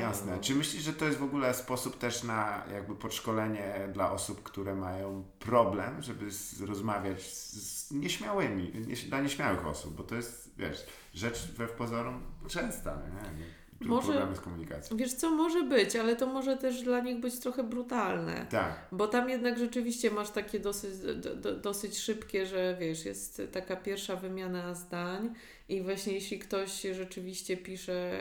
Jasne. Czy myślisz, że to jest w ogóle sposób też na jakby podszkolenie dla osób, które mają problem, żeby rozmawiać z nieśmiałymi, nie, dla nieśmiałych osób, bo to jest, wiesz, rzecz we w pozorom częsta, nie? Może, problemy z komunikacją. Wiesz co, może być, ale to może też dla nich być trochę brutalne. Tak. Bo tam jednak rzeczywiście masz takie dosyć, do, dosyć szybkie, że wiesz, jest taka pierwsza wymiana zdań i właśnie jeśli ktoś rzeczywiście pisze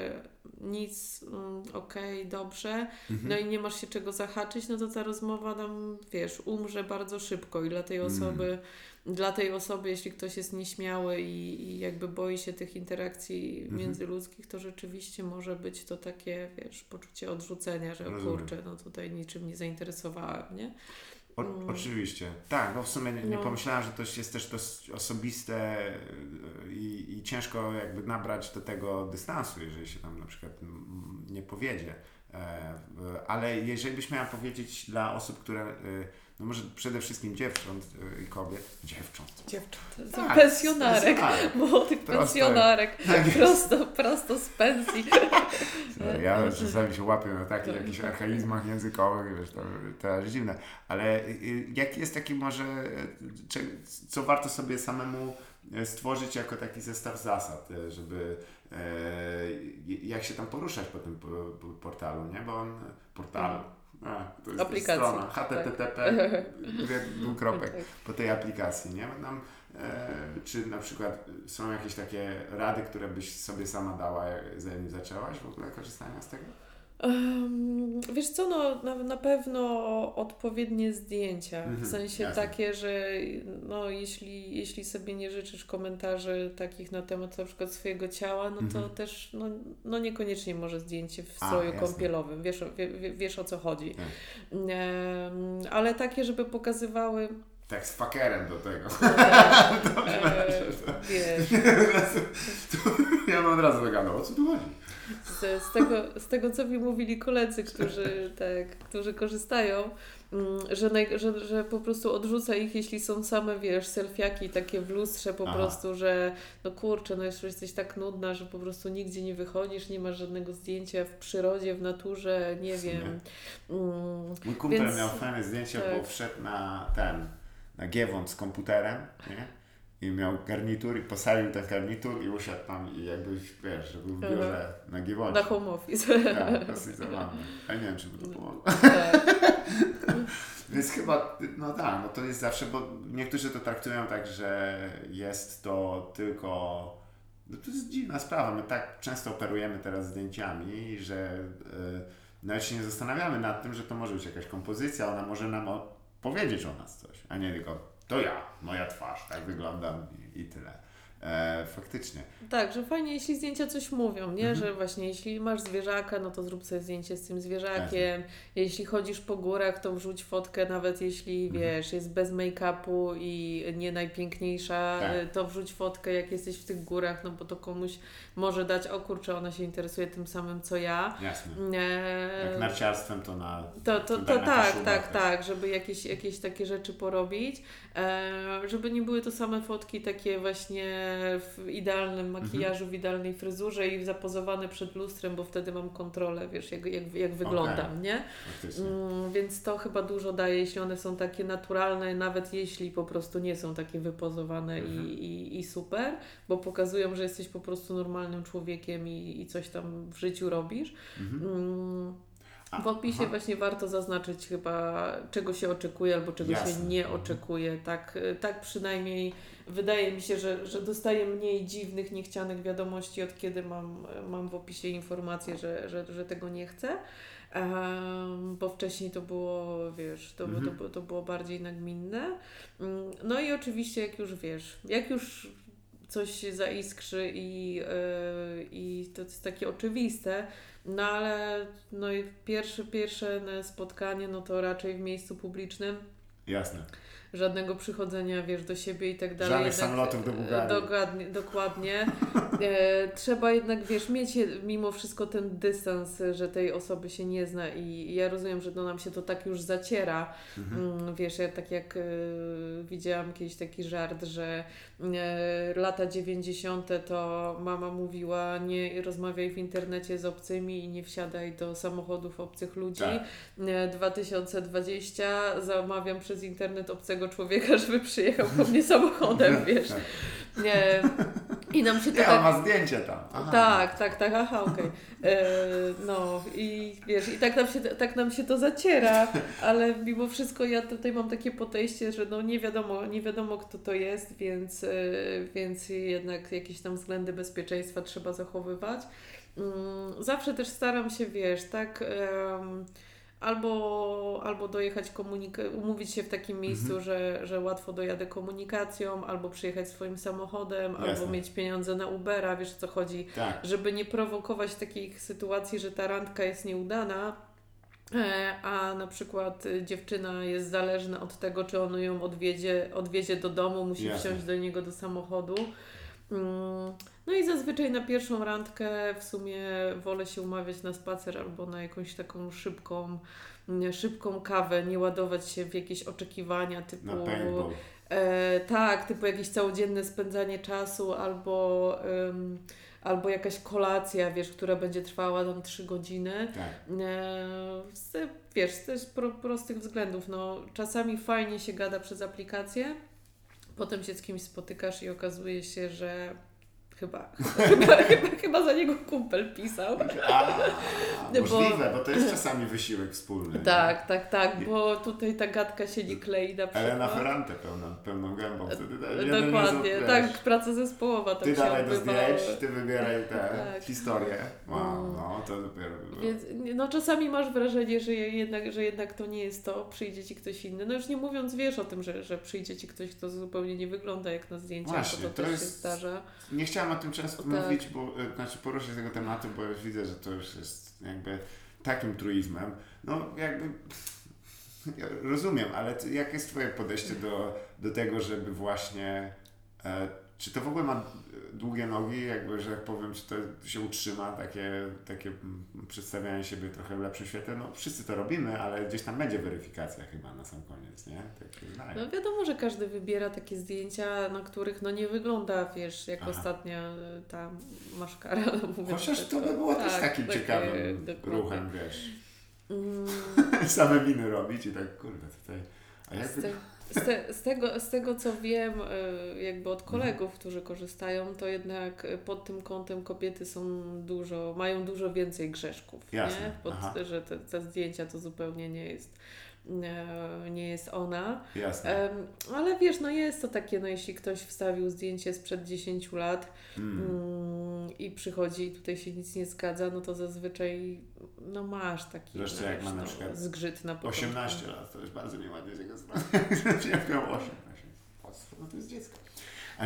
nic, mm, okej, okay, dobrze, mhm. no i nie masz się czego zahaczyć, no to ta rozmowa nam, wiesz, umrze bardzo szybko i dla tej mm. osoby mm dla tej osoby, jeśli ktoś jest nieśmiały i, i jakby boi się tych interakcji mhm. międzyludzkich, to rzeczywiście może być to takie, wiesz, poczucie odrzucenia, że Rozumiem. kurczę, no tutaj niczym nie zainteresowałem, nie? O, mm. Oczywiście. Tak, no w sumie nie, nie no. pomyślałem, że to jest też dość osobiste y, i, i ciężko jakby nabrać do tego dystansu, jeżeli się tam na przykład nie powiedzie. E, ale jeżeli byś miała powiedzieć dla osób, które y, no może przede wszystkim dziewcząt y, i kobiet, dziewcząt. Dziewcząt, tak, pensjonarek, młodych pensjonarek, tak prosto, prosto z pensji. Ja czasami się łapię na takich jakichś archaizmach językowych, wiesz, to, to jest dziwne, ale y, jaki jest taki może, co warto sobie samemu e, stworzyć jako taki zestaw zasad, e, żeby e, jak się tam poruszać po tym portalu, nie? Bo on, portalu, a, to jest aplikacji. strona http tak. tak. po tej aplikacji, nie? Nam, e, czy na przykład są jakieś takie rady, które byś sobie sama dała, zanim zaczęłaś w ogóle korzystania z tego? Um, wiesz co, no, na, na pewno odpowiednie zdjęcia, w mhm, sensie jasne. takie, że no, jeśli, jeśli sobie nie życzysz komentarzy takich na temat na przykład swojego ciała, no to mhm. też no, no niekoniecznie może zdjęcie w stroju kąpielowym, wiesz, wie, wiesz o co chodzi. Tak. Um, ale takie, żeby pokazywały tak z fakerem do tego. Tak, e, wiesz. Ja bym od razu zagadał, o co tu chodzi? Z, z, tego, z tego, co mi mówili koledzy, którzy, tak, którzy korzystają, mm, że, naj, że, że po prostu odrzuca ich, jeśli są same, wiesz, selfiaki takie w lustrze po Aha. prostu, że no kurczę, no jeszcze jesteś tak nudna, że po prostu nigdzie nie wychodzisz, nie masz żadnego zdjęcia w przyrodzie, w naturze, nie wiem. Mm, Mój kumpel Więc, miał fajne zdjęcie, tak. bo wszedł na ten, na Giewont z komputerem, nie? I miał garnitur i posadził ten garnitur i usiadł tam i jakbyś, wiesz, był w biurze na Giewoncie. Na home office. Tak, dosyć zabawne. Ale nie wiem, czy by to pomogło. Tak. Więc chyba, no tak, no to jest zawsze, bo niektórzy to traktują tak, że jest to tylko, no to jest dziwna sprawa, my tak często operujemy teraz zdjęciami, że yy, nawet się nie zastanawiamy nad tym, że to może być jakaś kompozycja, ona może nam powiedzieć o nas coś, a nie tylko to ja, moja twarz, tak wyglądam i, i tyle. E, faktycznie. Tak, że fajnie, jeśli zdjęcia coś mówią, nie? Mhm. Że właśnie jeśli masz zwierzaka, no to zrób sobie zdjęcie z tym zwierzakiem. Jeśli chodzisz po górach, to wrzuć fotkę, nawet jeśli mhm. wiesz, jest bez make-upu i nie najpiękniejsza, tak. to wrzuć fotkę, jak jesteś w tych górach, no bo to komuś może dać, o kurczę, ona się interesuje tym samym co ja. Jasne. E... Jak narciarstwem to na. To, to, to, to tak, tak, tak, żeby jakieś, jakieś takie rzeczy porobić. E, żeby nie były to same fotki takie właśnie w idealnym mhm. makijażu, w idealnej fryzurze i zapozowane przed lustrem, bo wtedy mam kontrolę, wiesz, jak, jak, jak wyglądam, okay. nie? Mm, więc to chyba dużo daje, jeśli one są takie naturalne, nawet jeśli po prostu nie są takie wypozowane mhm. i, i, i super, bo pokazują, że jesteś po prostu normalnym człowiekiem i, i coś tam w życiu robisz. Mhm. Mm, w opisie Aha. właśnie warto zaznaczyć chyba, czego się oczekuje albo czego Jasne. się nie oczekuje. Tak, tak przynajmniej wydaje mi się, że, że dostaję mniej dziwnych, niechcianych wiadomości, od kiedy mam, mam w opisie informację, że, że, że tego nie chcę. Um, bo wcześniej to było, wiesz, to, mhm. to, to było bardziej nagminne. Mm, no i oczywiście, jak już wiesz, jak już coś zaiskrzy i, yy, i to jest takie oczywiste, no ale no i pierwsze, pierwsze spotkanie, no to raczej w miejscu publicznym. Jasne żadnego przychodzenia, wiesz, do siebie i tak dalej. Żadnych samolotów do Bułgarii. Dokładnie. dokładnie. E, trzeba jednak, wiesz, mieć mimo wszystko ten dystans, że tej osoby się nie zna i ja rozumiem, że to nam się to tak już zaciera. Mhm. Mm, wiesz, ja tak jak e, widziałam kiedyś taki żart, że e, lata 90. to mama mówiła nie rozmawiaj w internecie z obcymi i nie wsiadaj do samochodów obcych ludzi. Tak. 2020 zamawiam przez internet obcego człowieka, żeby przyjechał po mnie samochodem, wiesz. Nie. I nam się to ja, tak... ma zdjęcie tam. Aha. Tak, tak, tak, aha, okej. Okay. E, no i wiesz, i tak nam, się, tak nam się to zaciera, ale mimo wszystko ja tutaj mam takie podejście, że no nie wiadomo, nie wiadomo kto to jest, więc, e, więc jednak jakieś tam względy bezpieczeństwa trzeba zachowywać. Mm, zawsze też staram się, wiesz, tak albo, albo dojechać komunika- umówić się w takim miejscu, mhm. że, że łatwo dojadę komunikacją, albo przyjechać swoim samochodem, Jasne. albo mieć pieniądze na Ubera, wiesz o co chodzi, tak. żeby nie prowokować takich sytuacji, że ta randka jest nieudana, e, a na przykład dziewczyna jest zależna od tego, czy on ją odwiedzie, odwiezie do domu, musi Jasne. wsiąść do niego do samochodu. Mm, no i zazwyczaj na pierwszą randkę w sumie wolę się umawiać na spacer albo na jakąś taką szybką, mm, szybką kawę, nie ładować się w jakieś oczekiwania typu. E, tak, typu jakieś całodzienne spędzanie czasu albo. Ym, albo jakaś kolacja, wiesz, która będzie trwała tam trzy godziny. Tak. E, z, wiesz, z też pro, prostych względów. No, czasami fajnie się gada przez aplikację, potem się z kimś spotykasz i okazuje się, że Chyba, chyba, chyba, chyba za niego kumpel pisał. A, możliwe, bo, bo to jest czasami wysiłek wspólny. Tak, nie? tak, tak, bo tutaj ta gadka się nie klei na przykład. Elena Ferrante pełną, pełną gębą wtedy. Dokładnie, tak, praca zespołowa. Tak ty dalej do zdjęć, ty wybieraj te tak. historie. Wow, mm. no to dopiero było. Więc, no czasami masz wrażenie, że jednak, że jednak to nie jest to, przyjdzie Ci ktoś inny. No już nie mówiąc, wiesz o tym, że, że przyjdzie Ci ktoś, kto zupełnie nie wygląda jak na zdjęciach, Właśnie, to, to, też jest, się zdarza. Nie o tym często tak. mówić, bo, e, znaczy poruszyć tego tematu, bo już widzę, że to już jest jakby takim truizmem. No jakby ja rozumiem, ale jak jest Twoje podejście do, do tego, żeby właśnie e, czy to w ogóle ma długie nogi, jakby, że jak powiem, czy to się utrzyma, takie, takie przedstawianie siebie trochę w lepszym świetle, no wszyscy to robimy, ale gdzieś tam będzie weryfikacja chyba na sam koniec, nie? Tak no wiadomo, że każdy wybiera takie zdjęcia, na których no nie wygląda, wiesz, jak Aha. ostatnia e, ta maszkara. Chociaż to by było tak, też takim takie, ciekawym dokładnie. ruchem, wiesz. Mm. Same miny robić i tak, kurde, tutaj... A jakby... Z, z, tego, z tego co wiem, e, jakby od kolegów, którzy korzystają, to jednak pod tym kątem kobiety są dużo, mają dużo więcej grzeszków. Jasne. Nie? Pod, że te, te zdjęcia to zupełnie nie jest E, nie jest ona. Jasne. Ale wiesz, no jest to takie, no jeśli ktoś wstawił zdjęcie sprzed 10 lat mm. Mm, i przychodzi i tutaj się nic nie zgadza, no to zazwyczaj no masz taki Zresztą jak ma na przykład zgrzyt na początku. 18 lat, to już bardzo nieładnie z jego strony. Jak miał 8, no to jest dziecko.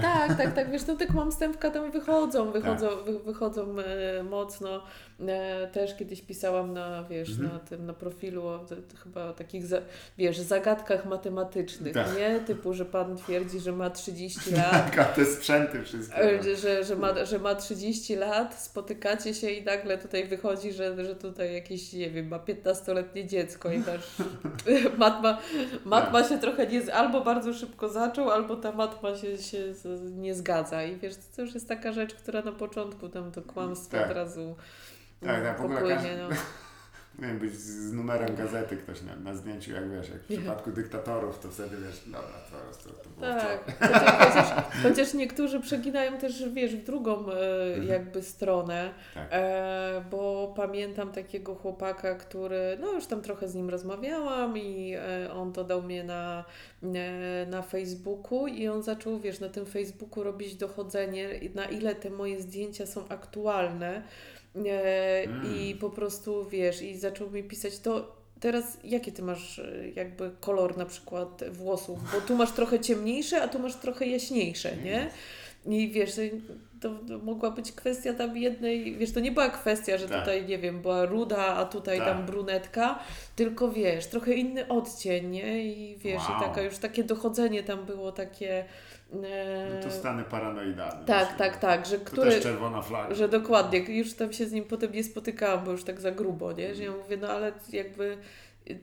Tak, tak, tak, wiesz, no tak mam stępka tam wychodzą, wychodzą, tak. wy, wychodzą e, mocno. E, też kiedyś pisałam na, wiesz, mhm. na tym, na profilu o chyba o takich, za, wiesz, zagadkach matematycznych, tak. nie? Typu, że Pan twierdzi, że ma 30 lat. Tak, te sprzęty wszystkie. E, że, że, że, ma, że ma 30 lat, spotykacie się i nagle tutaj wychodzi, że, że tutaj jakieś, nie wiem, ma 15-letnie dziecko i masz, matma, matma tak. się trochę nie, albo bardzo szybko zaczął, albo ta matma się, się nie zgadza i wiesz, to już jest taka rzecz, która na początku tam to kłamstwo tak. od razu tak, tak, w ogóle popłynie, no. Powinien być z numerem gazety ktoś na, na zdjęciu, jak wiesz, jak w przypadku dyktatorów, to wtedy wiesz, dobra, to, to, to było Tak, chociaż, chociaż, niektórzy przeginają też, wiesz, w drugą e, mhm. jakby stronę, tak. e, bo pamiętam takiego chłopaka, który, no już tam trochę z nim rozmawiałam i e, on to dał mnie na, e, na Facebooku i on zaczął, wiesz, na tym Facebooku robić dochodzenie, na ile te moje zdjęcia są aktualne. I po prostu wiesz, i zaczął mi pisać to. Teraz jaki ty masz e, jakby kolor na przykład włosów? Bo tu masz trochę ciemniejsze, a tu masz trochę jaśniejsze, nie? I wiesz, to, to mogła być kwestia tam jednej, wiesz, to nie była kwestia, że tak. tutaj, nie wiem, była ruda, a tutaj tak. tam brunetka, tylko wiesz, trochę inny odcień, nie? I wiesz, wow. i taka już takie dochodzenie tam było takie no to stany paranoidalne. Tak, tak, tak. Że to też czerwona flaga. Że dokładnie, już tam się z nim potem nie spotykałam, bo już tak za grubo, nie? Że ja mówię, no ale jakby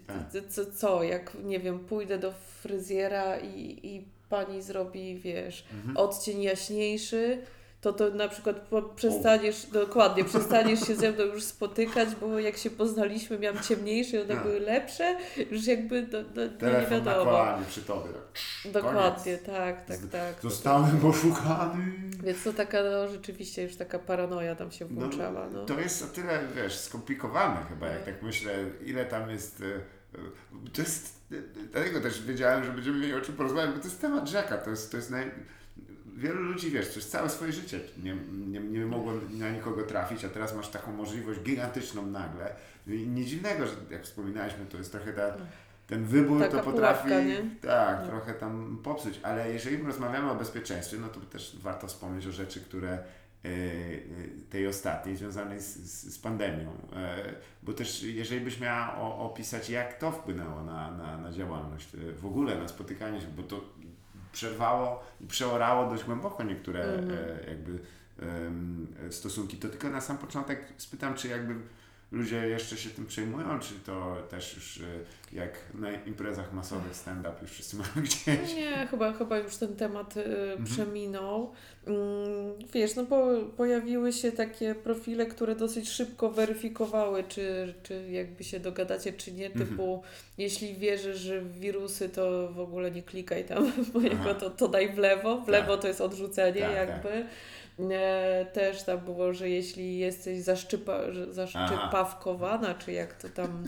tak. co, co, jak nie wiem, pójdę do fryzjera i, i pani zrobi, wiesz, mhm. odcień jaśniejszy, to to na przykład przestaniesz, dokładnie, przestaniesz się ze mną już spotykać, bo jak się poznaliśmy, miałam ciemniejsze, one były lepsze, już jakby do, do, nie wiadomo. na kolanie przy tobie. Tak. Dokładnie, Koniec. tak, tak, tak. Zostałem oszukany. Więc to taka, no rzeczywiście już taka paranoja tam się no, włączała. No, To jest o tyle, wiesz, skomplikowane chyba, jak tak myślę, ile tam jest... E, e, to jest, e, dlatego też wiedziałem, że będziemy mieli o czym porozmawiać, bo to jest temat rzeka, to jest, to jest naj wielu ludzi, wiesz, przez całe swoje życie nie, nie, nie mogłem na nikogo trafić, a teraz masz taką możliwość gigantyczną nagle. I nie dziwnego, że jak wspominaliśmy, to jest trochę ta, ten wybór Taka to potrafi pułapka, tak, no. trochę tam popsuć, ale jeżeli rozmawiamy o bezpieczeństwie, no to też warto wspomnieć o rzeczy, które e, e, tej ostatniej, związanej z, z, z pandemią. E, bo też jeżeli byś miała opisać, jak to wpłynęło na, na, na działalność, w ogóle na spotykanie się, bo to przerwało i przeorało dość głęboko niektóre mm. jakby stosunki. To tylko na sam początek spytam, czy jakby ludzie jeszcze się tym przejmują, czy to też już e, jak na imprezach masowych stand-up już wszyscy mają gdzieś? Nie, chyba, chyba już ten temat y, mhm. przeminął. Mm, wiesz, no bo pojawiły się takie profile, które dosyć szybko weryfikowały, czy, czy jakby się dogadacie, czy nie, mhm. typu jeśli wierzysz w wirusy, to w ogóle nie klikaj tam, bo to, to daj w lewo, w lewo tak. to jest odrzucenie tak, jakby. Tak. E, też tam było, że jeśli jesteś zaszczypa, zaszczypawkowana, czy jak to tam,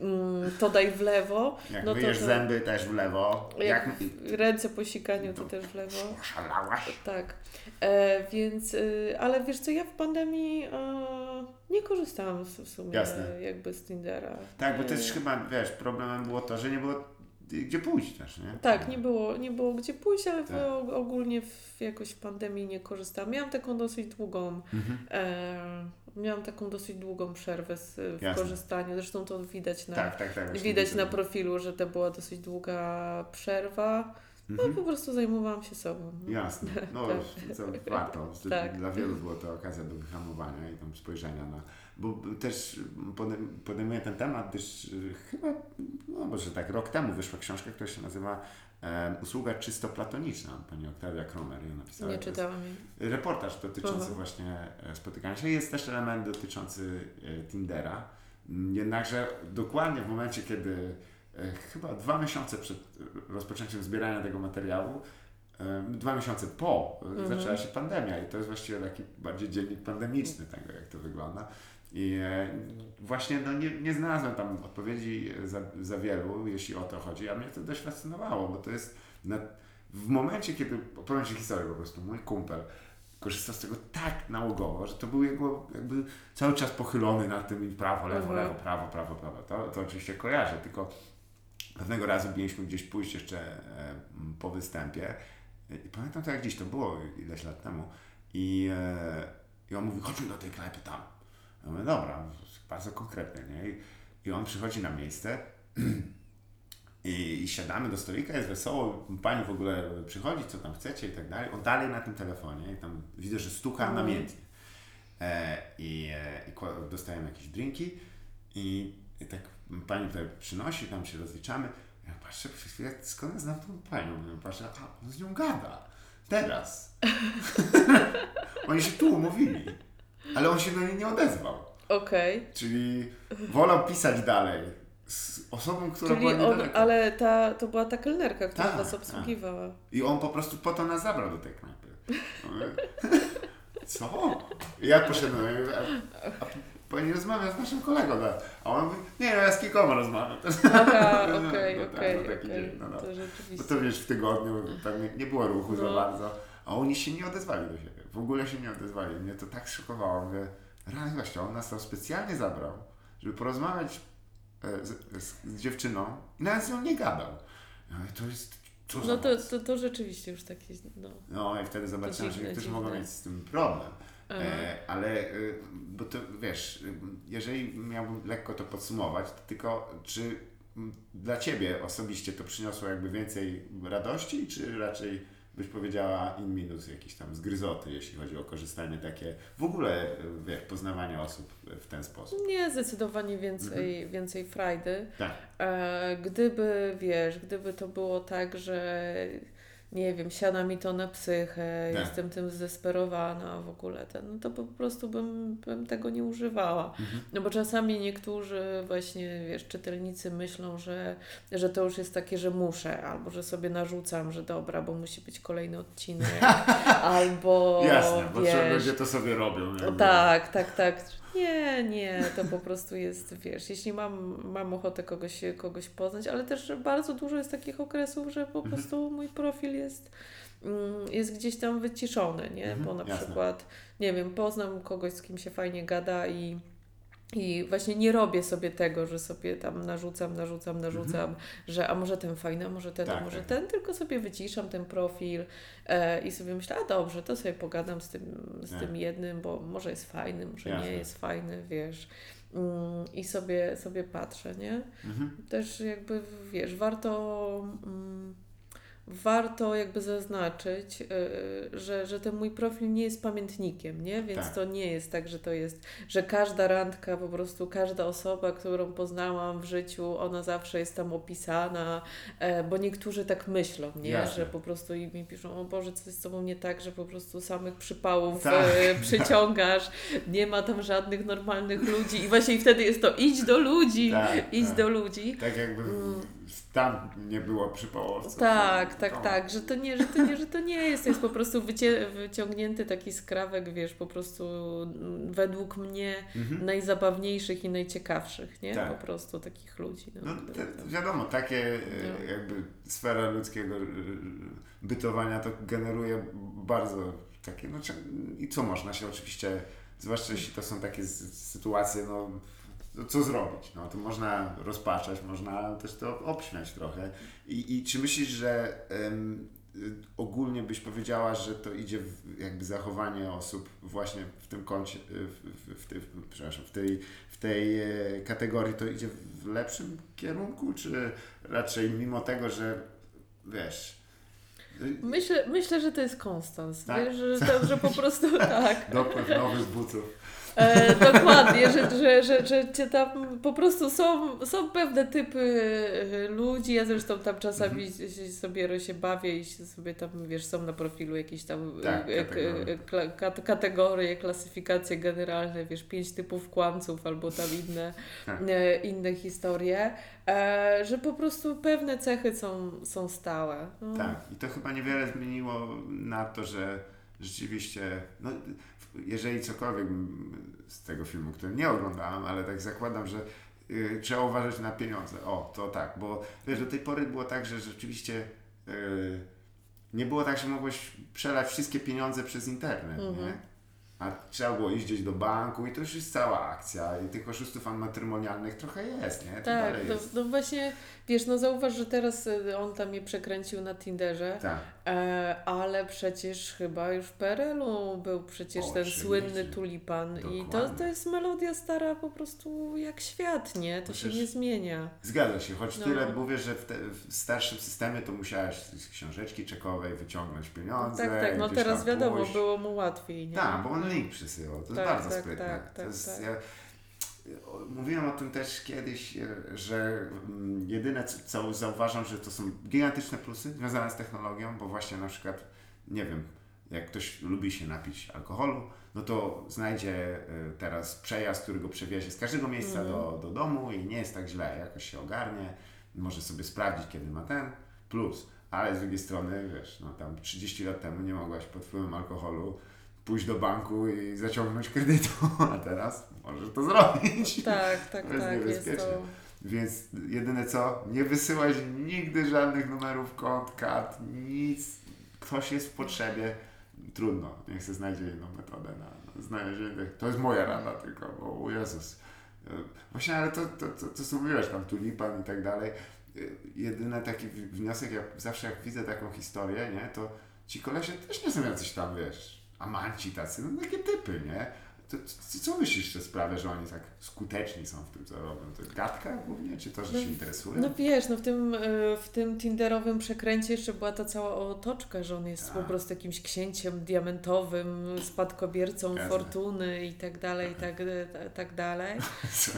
mm, to daj w lewo. Jak no myjesz to, zęby, też w lewo. Jak, jak... Ręce po sikaniu, to, to też w lewo. Szalałaś. Tak. E, więc, y, ale wiesz co, ja w pandemii e, nie korzystałam w sumie Jasne. jakby z Tindera. Tak, bo też e, chyba, wiesz, problemem było to, że nie było gdzie pójść też, nie? Tak, nie było, nie było gdzie pójść, ale tak. ogólnie w, jakoś w pandemii nie korzystałam. Miałam taką dosyć długą, mhm. e, miałam taką dosyć długą przerwę z, w Jasne. korzystaniu. Zresztą to widać na, tak, tak, tak, widać na profilu, że to była dosyć długa przerwa. No po prostu zajmowałam się sobą. No. Jasne, no tak. co, warto. tak. Dla wielu była to okazja do wyhamowania i tam spojrzenia na... Bo też podejmuję ten temat, gdyż y, chyba, no może tak, rok temu wyszła książka, która się nazywa Usługa czysto platoniczna. Pani Oktawia Kromer ją napisała. Nie czytałam jej. Reportaż dotyczący Aha. właśnie e, spotykania się. Jest też element dotyczący e, Tindera. Jednakże dokładnie w momencie, kiedy E, chyba dwa miesiące przed rozpoczęciem zbierania tego materiału, dwa miesiące po, mhm. zaczęła się pandemia i to jest właściwie taki bardziej dziennik pandemiczny tego, jak to wygląda. I właśnie no, nie, nie znalazłem tam odpowiedzi za, za wielu, jeśli o to chodzi, a mnie to dość fascynowało, bo to jest na, w momencie, kiedy, opowiem Ci historię po prostu, mój kumpel korzystał z tego tak nałogowo, że to był jego jakby cały czas pochylony nad tym prawo, lewo, mhm. lewo, prawo, prawo, prawo. To, to oczywiście kojarzę, tylko Pewnego razu mieliśmy gdzieś pójść jeszcze e, po występie i pamiętam to jak dziś, to było ileś lat temu i, e, i on mówi, chodźmy do tej knajpy tam. Ja mówię, dobra, bardzo konkretnie, nie? I, i on przychodzi na miejsce i, i siadamy do stolika, jest wesoło, pani w ogóle przychodzi, co tam chcecie i tak dalej. On dalej na tym telefonie i tam widzę, że stuka mm. namiętnie. E, I, e, i dostajemy jakieś drinki i, i tak pani tutaj przynosi, tam się rozliczamy. Ja patrzę przez chwilę, skąd ja znam tą panią? Ja patrzę, a on z nią gada. Teraz. Oni się tu umówili. Ale on się do niej nie odezwał. Okej. Czyli wolał pisać dalej z osobą, która Czyli była on, Ale ta, to była ta kelnerka, która tak, was tak. obsługiwała. I on po prostu po to nas zabrał do tej knajpy. Co? Ja poszedłem, a, a bo nie rozmawiam z naszym kolegą. No. A on mówi, nie, no ja z kilkoma rozmawiam. Aha, okej, okej, okej. No, no. To rzeczywiście. Bo to wiesz, w tygodniu pewnie nie było ruchu no. za bardzo. A oni się nie odezwali do siebie. W ogóle się nie odezwali. Mnie to tak szokowało. Mówię, rany właśnie, on nas tam specjalnie zabrał, żeby porozmawiać e, z, z, z dziewczyną i nawet z nią nie gadał. Mówię, to jest no to, to, to rzeczywiście już takie, no. No i wtedy zobaczyłem, że niektórzy mogą mieć z tym problem. E, ale, e, bo to wiesz, jeżeli miałbym lekko to podsumować, to tylko czy dla Ciebie osobiście to przyniosło jakby więcej radości, czy raczej byś powiedziała in minus jakiś tam zgryzoty, jeśli chodzi o korzystanie takie, w ogóle wiesz, poznawanie osób w ten sposób? Nie, zdecydowanie więcej, mhm. więcej frajdy. Tak. E, gdyby, wiesz, gdyby to było tak, że nie wiem, siada mi to na psychę, tak. jestem tym zdesperowana w ogóle, ten, no to po prostu bym, bym tego nie używała. Mhm. No bo czasami niektórzy właśnie, wiesz, czytelnicy myślą, że, że to już jest takie, że muszę, albo że sobie narzucam, że dobra, bo musi być kolejny odcinek, albo Jasne, bo wiesz, ludzie to sobie robią. Tak, tak, tak. Nie, nie, to po prostu jest, wiesz, jeśli mam, mam ochotę kogoś, kogoś poznać, ale też bardzo dużo jest takich okresów, że po mhm. prostu mój profil jest, mm, jest gdzieś tam wyciszony, nie? Mhm, Bo na jasne. przykład, nie wiem, poznam kogoś, z kim się fajnie gada i i właśnie nie robię sobie tego, że sobie tam narzucam, narzucam, narzucam, mhm. że a może ten fajny, a może ten, tak, a może tak. ten, tylko sobie wyciszam ten profil e, i sobie myślę, a dobrze, to sobie pogadam z tym, z tym jednym, bo może jest fajny, może Jasne. nie jest fajny, wiesz. Mm, I sobie, sobie patrzę, nie? Mhm. Też jakby, wiesz, warto... Mm, warto jakby zaznaczyć, yy, że, że ten mój profil nie jest pamiętnikiem, nie? Więc tak. to nie jest tak, że to jest, że każda randka, po prostu każda osoba, którą poznałam w życiu, ona zawsze jest tam opisana, e, bo niektórzy tak myślą, nie? Jasne. Że po prostu i mi piszą, o Boże, co jest z Tobą nie tak, że po prostu samych przypałów tak. e, przyciągasz, nie ma tam żadnych normalnych ludzi i właśnie wtedy jest to idź do ludzi, tak, idź tak. do ludzi. Tak jakby. Tam nie było przypałowców. Tak, tak, tak, że to nie, że to nie, że to nie jest, to jest po prostu wycie, wyciągnięty taki skrawek, wiesz, po prostu według mnie mhm. najzabawniejszych i najciekawszych, nie? Tak. Po prostu takich ludzi. No, no te, wiadomo, takie e, no. jakby sfera ludzkiego e, bytowania to generuje bardzo takie, no i co można się oczywiście, zwłaszcza jeśli to są takie sytuacje, no co zrobić? No, to można rozpaczać, można też to obśmiać trochę. I, i czy myślisz, że um, ogólnie byś powiedziała, że to idzie w jakby zachowanie osób właśnie w tym kącie, w, w, w, tej, przepraszam, w tej, w tej e, kategorii to idzie w lepszym kierunku, czy raczej mimo tego, że wiesz, Myślę, myślę, że to jest konstans. Tak? Wiesz, że, to, że po prostu tak. Dopływ nowych butów. E, dokładnie, że, że, że, że cię tam po prostu są, są pewne typy e, ludzi. Ja zresztą tam czasami mhm. sobie się bawię i sobie tam, wiesz, są na profilu jakieś tam tak, e, kategorie. kategorie, klasyfikacje generalne, wiesz, pięć typów kłamców albo tam inne, tak. inne historie, że po prostu pewne cechy są, są stałe. No. Tak, i to chyba niewiele zmieniło na to, że rzeczywiście, no, jeżeli cokolwiek z tego filmu, który nie oglądałem, ale tak zakładam, że y, trzeba uważać na pieniądze. O, to tak, bo wiesz, do tej pory było tak, że rzeczywiście y, nie było tak, że mogłeś przelać wszystkie pieniądze przez internet, nie? Mhm. A trzeba było iść gdzieś do banku i to już jest cała akcja i tych oszustów matrymonialnych trochę jest, nie? To tak, to, no właśnie, wiesz, no zauważ, że teraz y, on tam je przekręcił na Tinderze, tak. E, ale przecież chyba już w PRL-u był przecież o, ten słynny tulipan Dokładnie. i to, to jest melodia stara po prostu jak świat, nie? To się nie zmienia. Zgadza się, choć no. tyle mówię, że w, te, w starszym systemie to musiałaś z książeczki czekowej wyciągnąć pieniądze. Tak, tak, no teraz wiadomo, pójść. było mu łatwiej, nie? Tak, bo on link przysyłał, to tak, jest bardzo tak, sprytne. Tak, tak, jest, tak. Ja, Mówiłem o tym też kiedyś, że mm, jedyne co zauważam, że to są gigantyczne plusy związane z technologią, bo właśnie na przykład, nie wiem, jak ktoś lubi się napić alkoholu, no to znajdzie e, teraz przejazd, który go przewiezie z każdego miejsca mm. do, do domu i nie jest tak źle, jakoś się ogarnie, może sobie sprawdzić, kiedy ma ten plus. Ale z drugiej strony, wiesz, no tam 30 lat temu nie mogłaś pod wpływem alkoholu pójść do banku i zaciągnąć kredytu, a teraz możesz to zrobić. Tak, tak, to jest tak. Niebezpieczne. Jest to... Więc jedyne co, nie wysyłać nigdy żadnych numerów kont, kart, nic. Ktoś jest w potrzebie, trudno, niech się znajdzie inną metodę na znalezienie. To jest moja rada tylko, bo o Jezus. Właśnie, ale to, to, to, to co mówiłeś, tam tulipan i tak dalej. Jedyny taki wniosek, jak zawsze jak widzę taką historię, nie, to ci kolesie też nie są jacyś tam, wiesz, amanci tacy, no takie typy, nie? To, to, co myślisz, że sprawia, że oni tak skuteczni są w tym, co robią? To gadka głównie, czy to, że no, się interesuje? No wiesz, no w tym, e, w tym Tinderowym przekręcie jeszcze była ta cała otoczka, że on jest po prostu jakimś księciem diamentowym, spadkobiercą fortuny i tak dalej, i tak, e, tak dalej.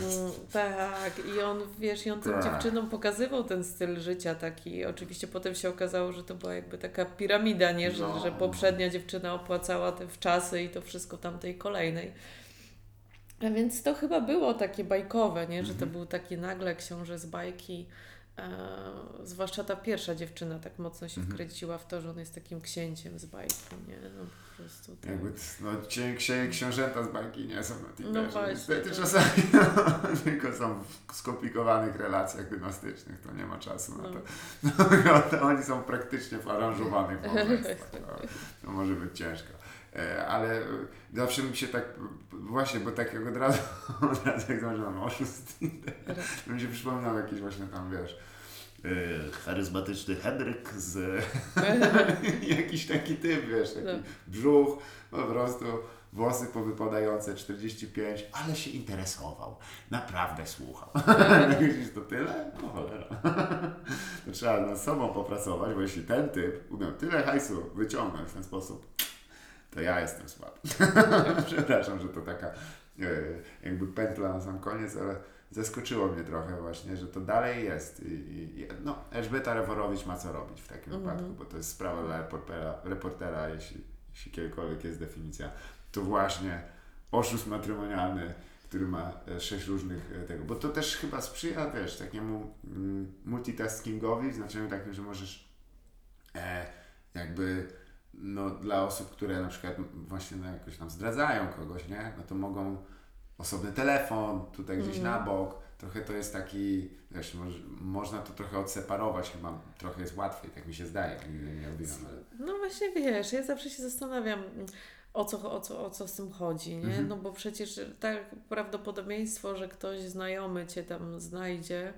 Mm, tak, i on, wiesz, i on tym tak. dziewczynom pokazywał ten styl życia taki. Oczywiście potem się okazało, że to była jakby taka piramida, nie? Że, no. że poprzednia dziewczyna opłacała te wczasy i to wszystko tamtej kolejnej. A więc to chyba było takie bajkowe, nie? że to mhm. był taki nagle książę z bajki. E, zwłaszcza ta pierwsza dziewczyna tak mocno się mhm. wkręciła w to, że on jest takim księciem z bajki, nie? No po prostu tak. Jakby, no księ, książęta z bajki nie są na Tinderze. No właśnie. Niestety tak. czasami no, tylko są w skomplikowanych relacjach dynastycznych, to nie ma czasu no. na to. No, to oni są praktycznie w aranżowanych małżeństwach. To, to może być ciężko. E, ale zawsze mi się tak, właśnie, bo tak jak od razu, od razu jak zaczynam oszust, to mi się przypominał jakiś właśnie tam, wiesz, e, charyzmatyczny Henryk z jakiś taki typ, wiesz, taki no. brzuch, po prostu włosy powypadające, 45, ale się interesował. Naprawdę słuchał. Myślisz, to tyle? No cholera. to trzeba nad sobą popracować, bo jeśli ten typ umiał tyle hajsu wyciągnąć w ten sposób, to ja jestem słaby. Przepraszam, że to taka e, jakby pętla na sam koniec, ale zaskoczyło mnie trochę właśnie, że to dalej jest. I, i, no, Elżbieta Reworowicz ma co robić w takim mm -hmm. wypadku, bo to jest sprawa dla reportera, reportera jeśli, jeśli kiedykolwiek jest definicja, to właśnie oszust matrymonialny, który ma e, sześć różnych e, tego, bo to też chyba sprzyja, wiesz, takiemu mm, multitaskingowi, w znaczeniu takim, że możesz e, jakby no, dla osób, które na przykład właśnie no, jakoś tam zdradzają kogoś, nie? No to mogą osobny telefon, tutaj gdzieś mm. na bok. Trochę to jest taki, wiesz, moż, można to trochę odseparować, chyba trochę jest łatwiej, tak mi się zdaje, nigdy nie robiłam. Ale... No właśnie wiesz, ja zawsze się zastanawiam, o co, o co, o co z tym chodzi, nie? -hmm. No bo przecież tak prawdopodobieństwo, że ktoś znajomy Cię tam znajdzie,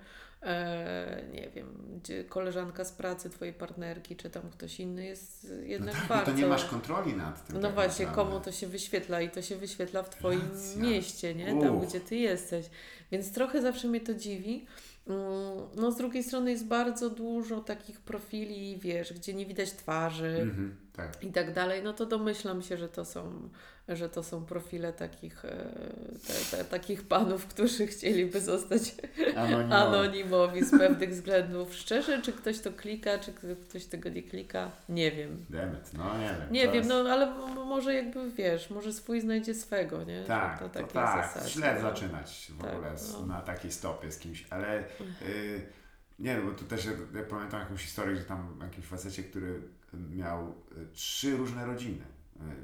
nie wiem, koleżanka z pracy twojej partnerki, czy tam ktoś inny jest jednak no tak, bardzo... to nie masz kontroli nad tym. No tak właśnie, naprawdę. komu to się wyświetla i to się wyświetla w twoim Racja. mieście, nie? Tam, gdzie ty jesteś. Więc trochę zawsze mnie to dziwi. Mm, no z drugiej strony jest bardzo dużo takich profili, wiesz, gdzie nie widać twarzy Mhm, tak. i tak dalej, no to domyślam się, że to są, że to są profile takich, e, te, te, takich panów, którzy chcieliby zostać Anonimowi. anonimowi z pewnych względów. Szczerze, czy ktoś to klika, czy ktoś tego nie klika, nie wiem. Demet, no nie wiem. Nie wiem, jest- no ale może jakby wiesz, może swój znajdzie swego, nie? Tak, to, to, tak. zasadzie, Źle no. zaczynać w Tak, ogóle no. na takiej stopie z kimś, ale y, nie no, bo tu też ja, ja pamiętam jakąś historię, że tam jakimś facecie, który miał y, trzy różne rodziny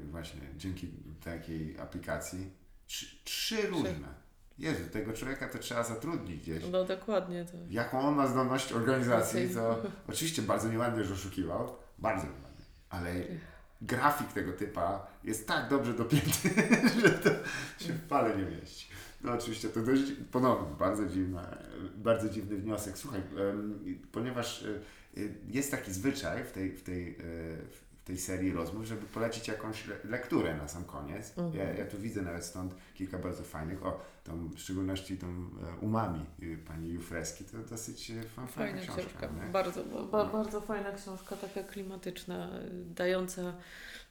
y, właśnie dzięki takiej aplikacji. Trzy, trzy różne. Jezu, tego człowieka to trzeba zatrudnić gdzieś. No dokładnie to. Jaką on ma zdolność organizacji, to oczywiście bardzo nieładnie, że oszukiwał, bardzo nieładnie, ale grafik tego typa jest tak dobrze dopięty, że to się w pale nie mieści. No oczywiście to dość, ponownie, bardzo, dziwna, bardzo dziwny wniosek. Słuchaj, ponieważ y, jest taki zwyczaj w tej, w tej, y, w tej serii rozmów, żeby polecić jakąś le- lekturę na sam koniec. Ja, ja tu widzę nawet stąd kilka bardzo fajnych, o, tą, w szczególności tą e, Umami y, pani Jufreski, to dosyć e, fa- Fajna książka. książka. Bardzo, ba, bardzo fajna książka, taka klimatyczna, dająca,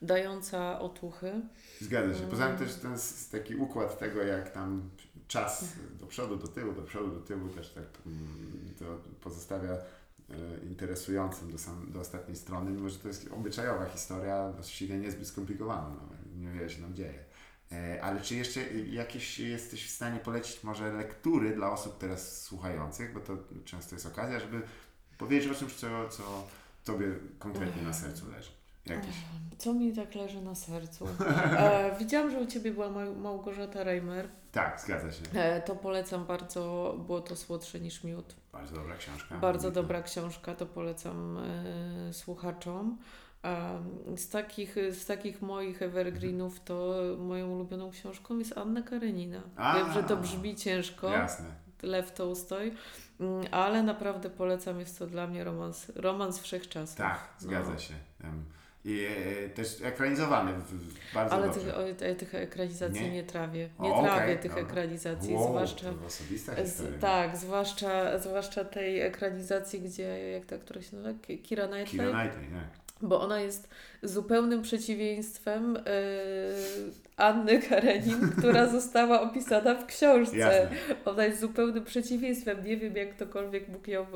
dająca otuchy. Zgadza się. Poza tym też ten taki układ tego, jak tam czas do przodu, do tyłu, do przodu, do tyłu też tak mm, to pozostawia interesującym do, sam, do ostatniej strony, mimo że to jest obyczajowa historia, właściwie niezbyt skomplikowana, no, niewiele się nam dzieje. E, Ale czy jeszcze jakieś jesteś w stanie polecić może lektury dla osób teraz słuchających, bo to często jest okazja, żeby powiedzieć o czymś, co, co Tobie konkretnie na sercu leży. Jakieś. Co mi tak leży na sercu? E, widziałam, że u Ciebie była Mał- Małgorzata Reimer. Tak, zgadza się. E, to polecam bardzo, było to słodsze niż miód. Bardzo dobra książka. Bardzo dobra książka, to polecam e, słuchaczom. A z, takich, z takich moich evergreenów to moją ulubioną książką jest Anna Karenina. A. Wiem, że to brzmi ciężko, Jasne. Lew Tolstoj, mm, ale naprawdę polecam, jest to dla mnie romans, romans wszechczasów. Tak, zgadza No. się. I e, też ekranizowany w, w bardzo Ale dobrze. tych, o, e, tych ekranizacji Nie? nie, trawię. Nie O, trawię tych dobra. ekranizacji, Wow, zwłaszcza... To osobista Z, tak, zwłaszcza, zwłaszcza tej ekranizacji, gdzie, jak ta, która się nazywa, Ki- Kira Knightley, Knightley, nie? Bo ona jest zupełnym przeciwieństwem yy, Anny Karenin, która została opisana w książce. Jasne. Ona jest zupełnym przeciwieństwem. Nie wiem, jak ktokolwiek mógł ją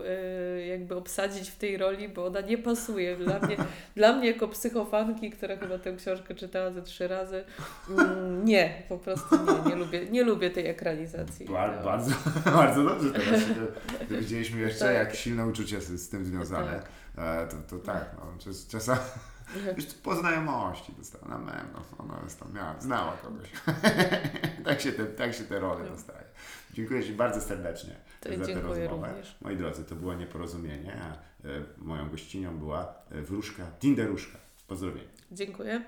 yy, jakby obsadzić w tej roli, bo ona nie pasuje. Dla mnie, dla mnie jako psychofanki, która chyba tę książkę czytała ze trzy razy, mm, nie, po prostu nie, nie lubię, nie lubię tej ekranizacji. Bar, To- bardzo, bardzo dobrze teraz się dowiedzieliśmy jeszcze, Tak. jak silne uczucie z, z tym związane. E, to, to tak, no, czas, czasami już po znajomości dostała na mem, no, ona jest tam miała, znała kogoś. tak, się te, tak się te role dostaje. Dziękuję Ci bardzo serdecznie To za tę rozmowę. również. Moi drodzy, to było nieporozumienie, a e, moją gościnią była e, wróżka, Tinderuszka. Pozdrowienia. Dziękuję.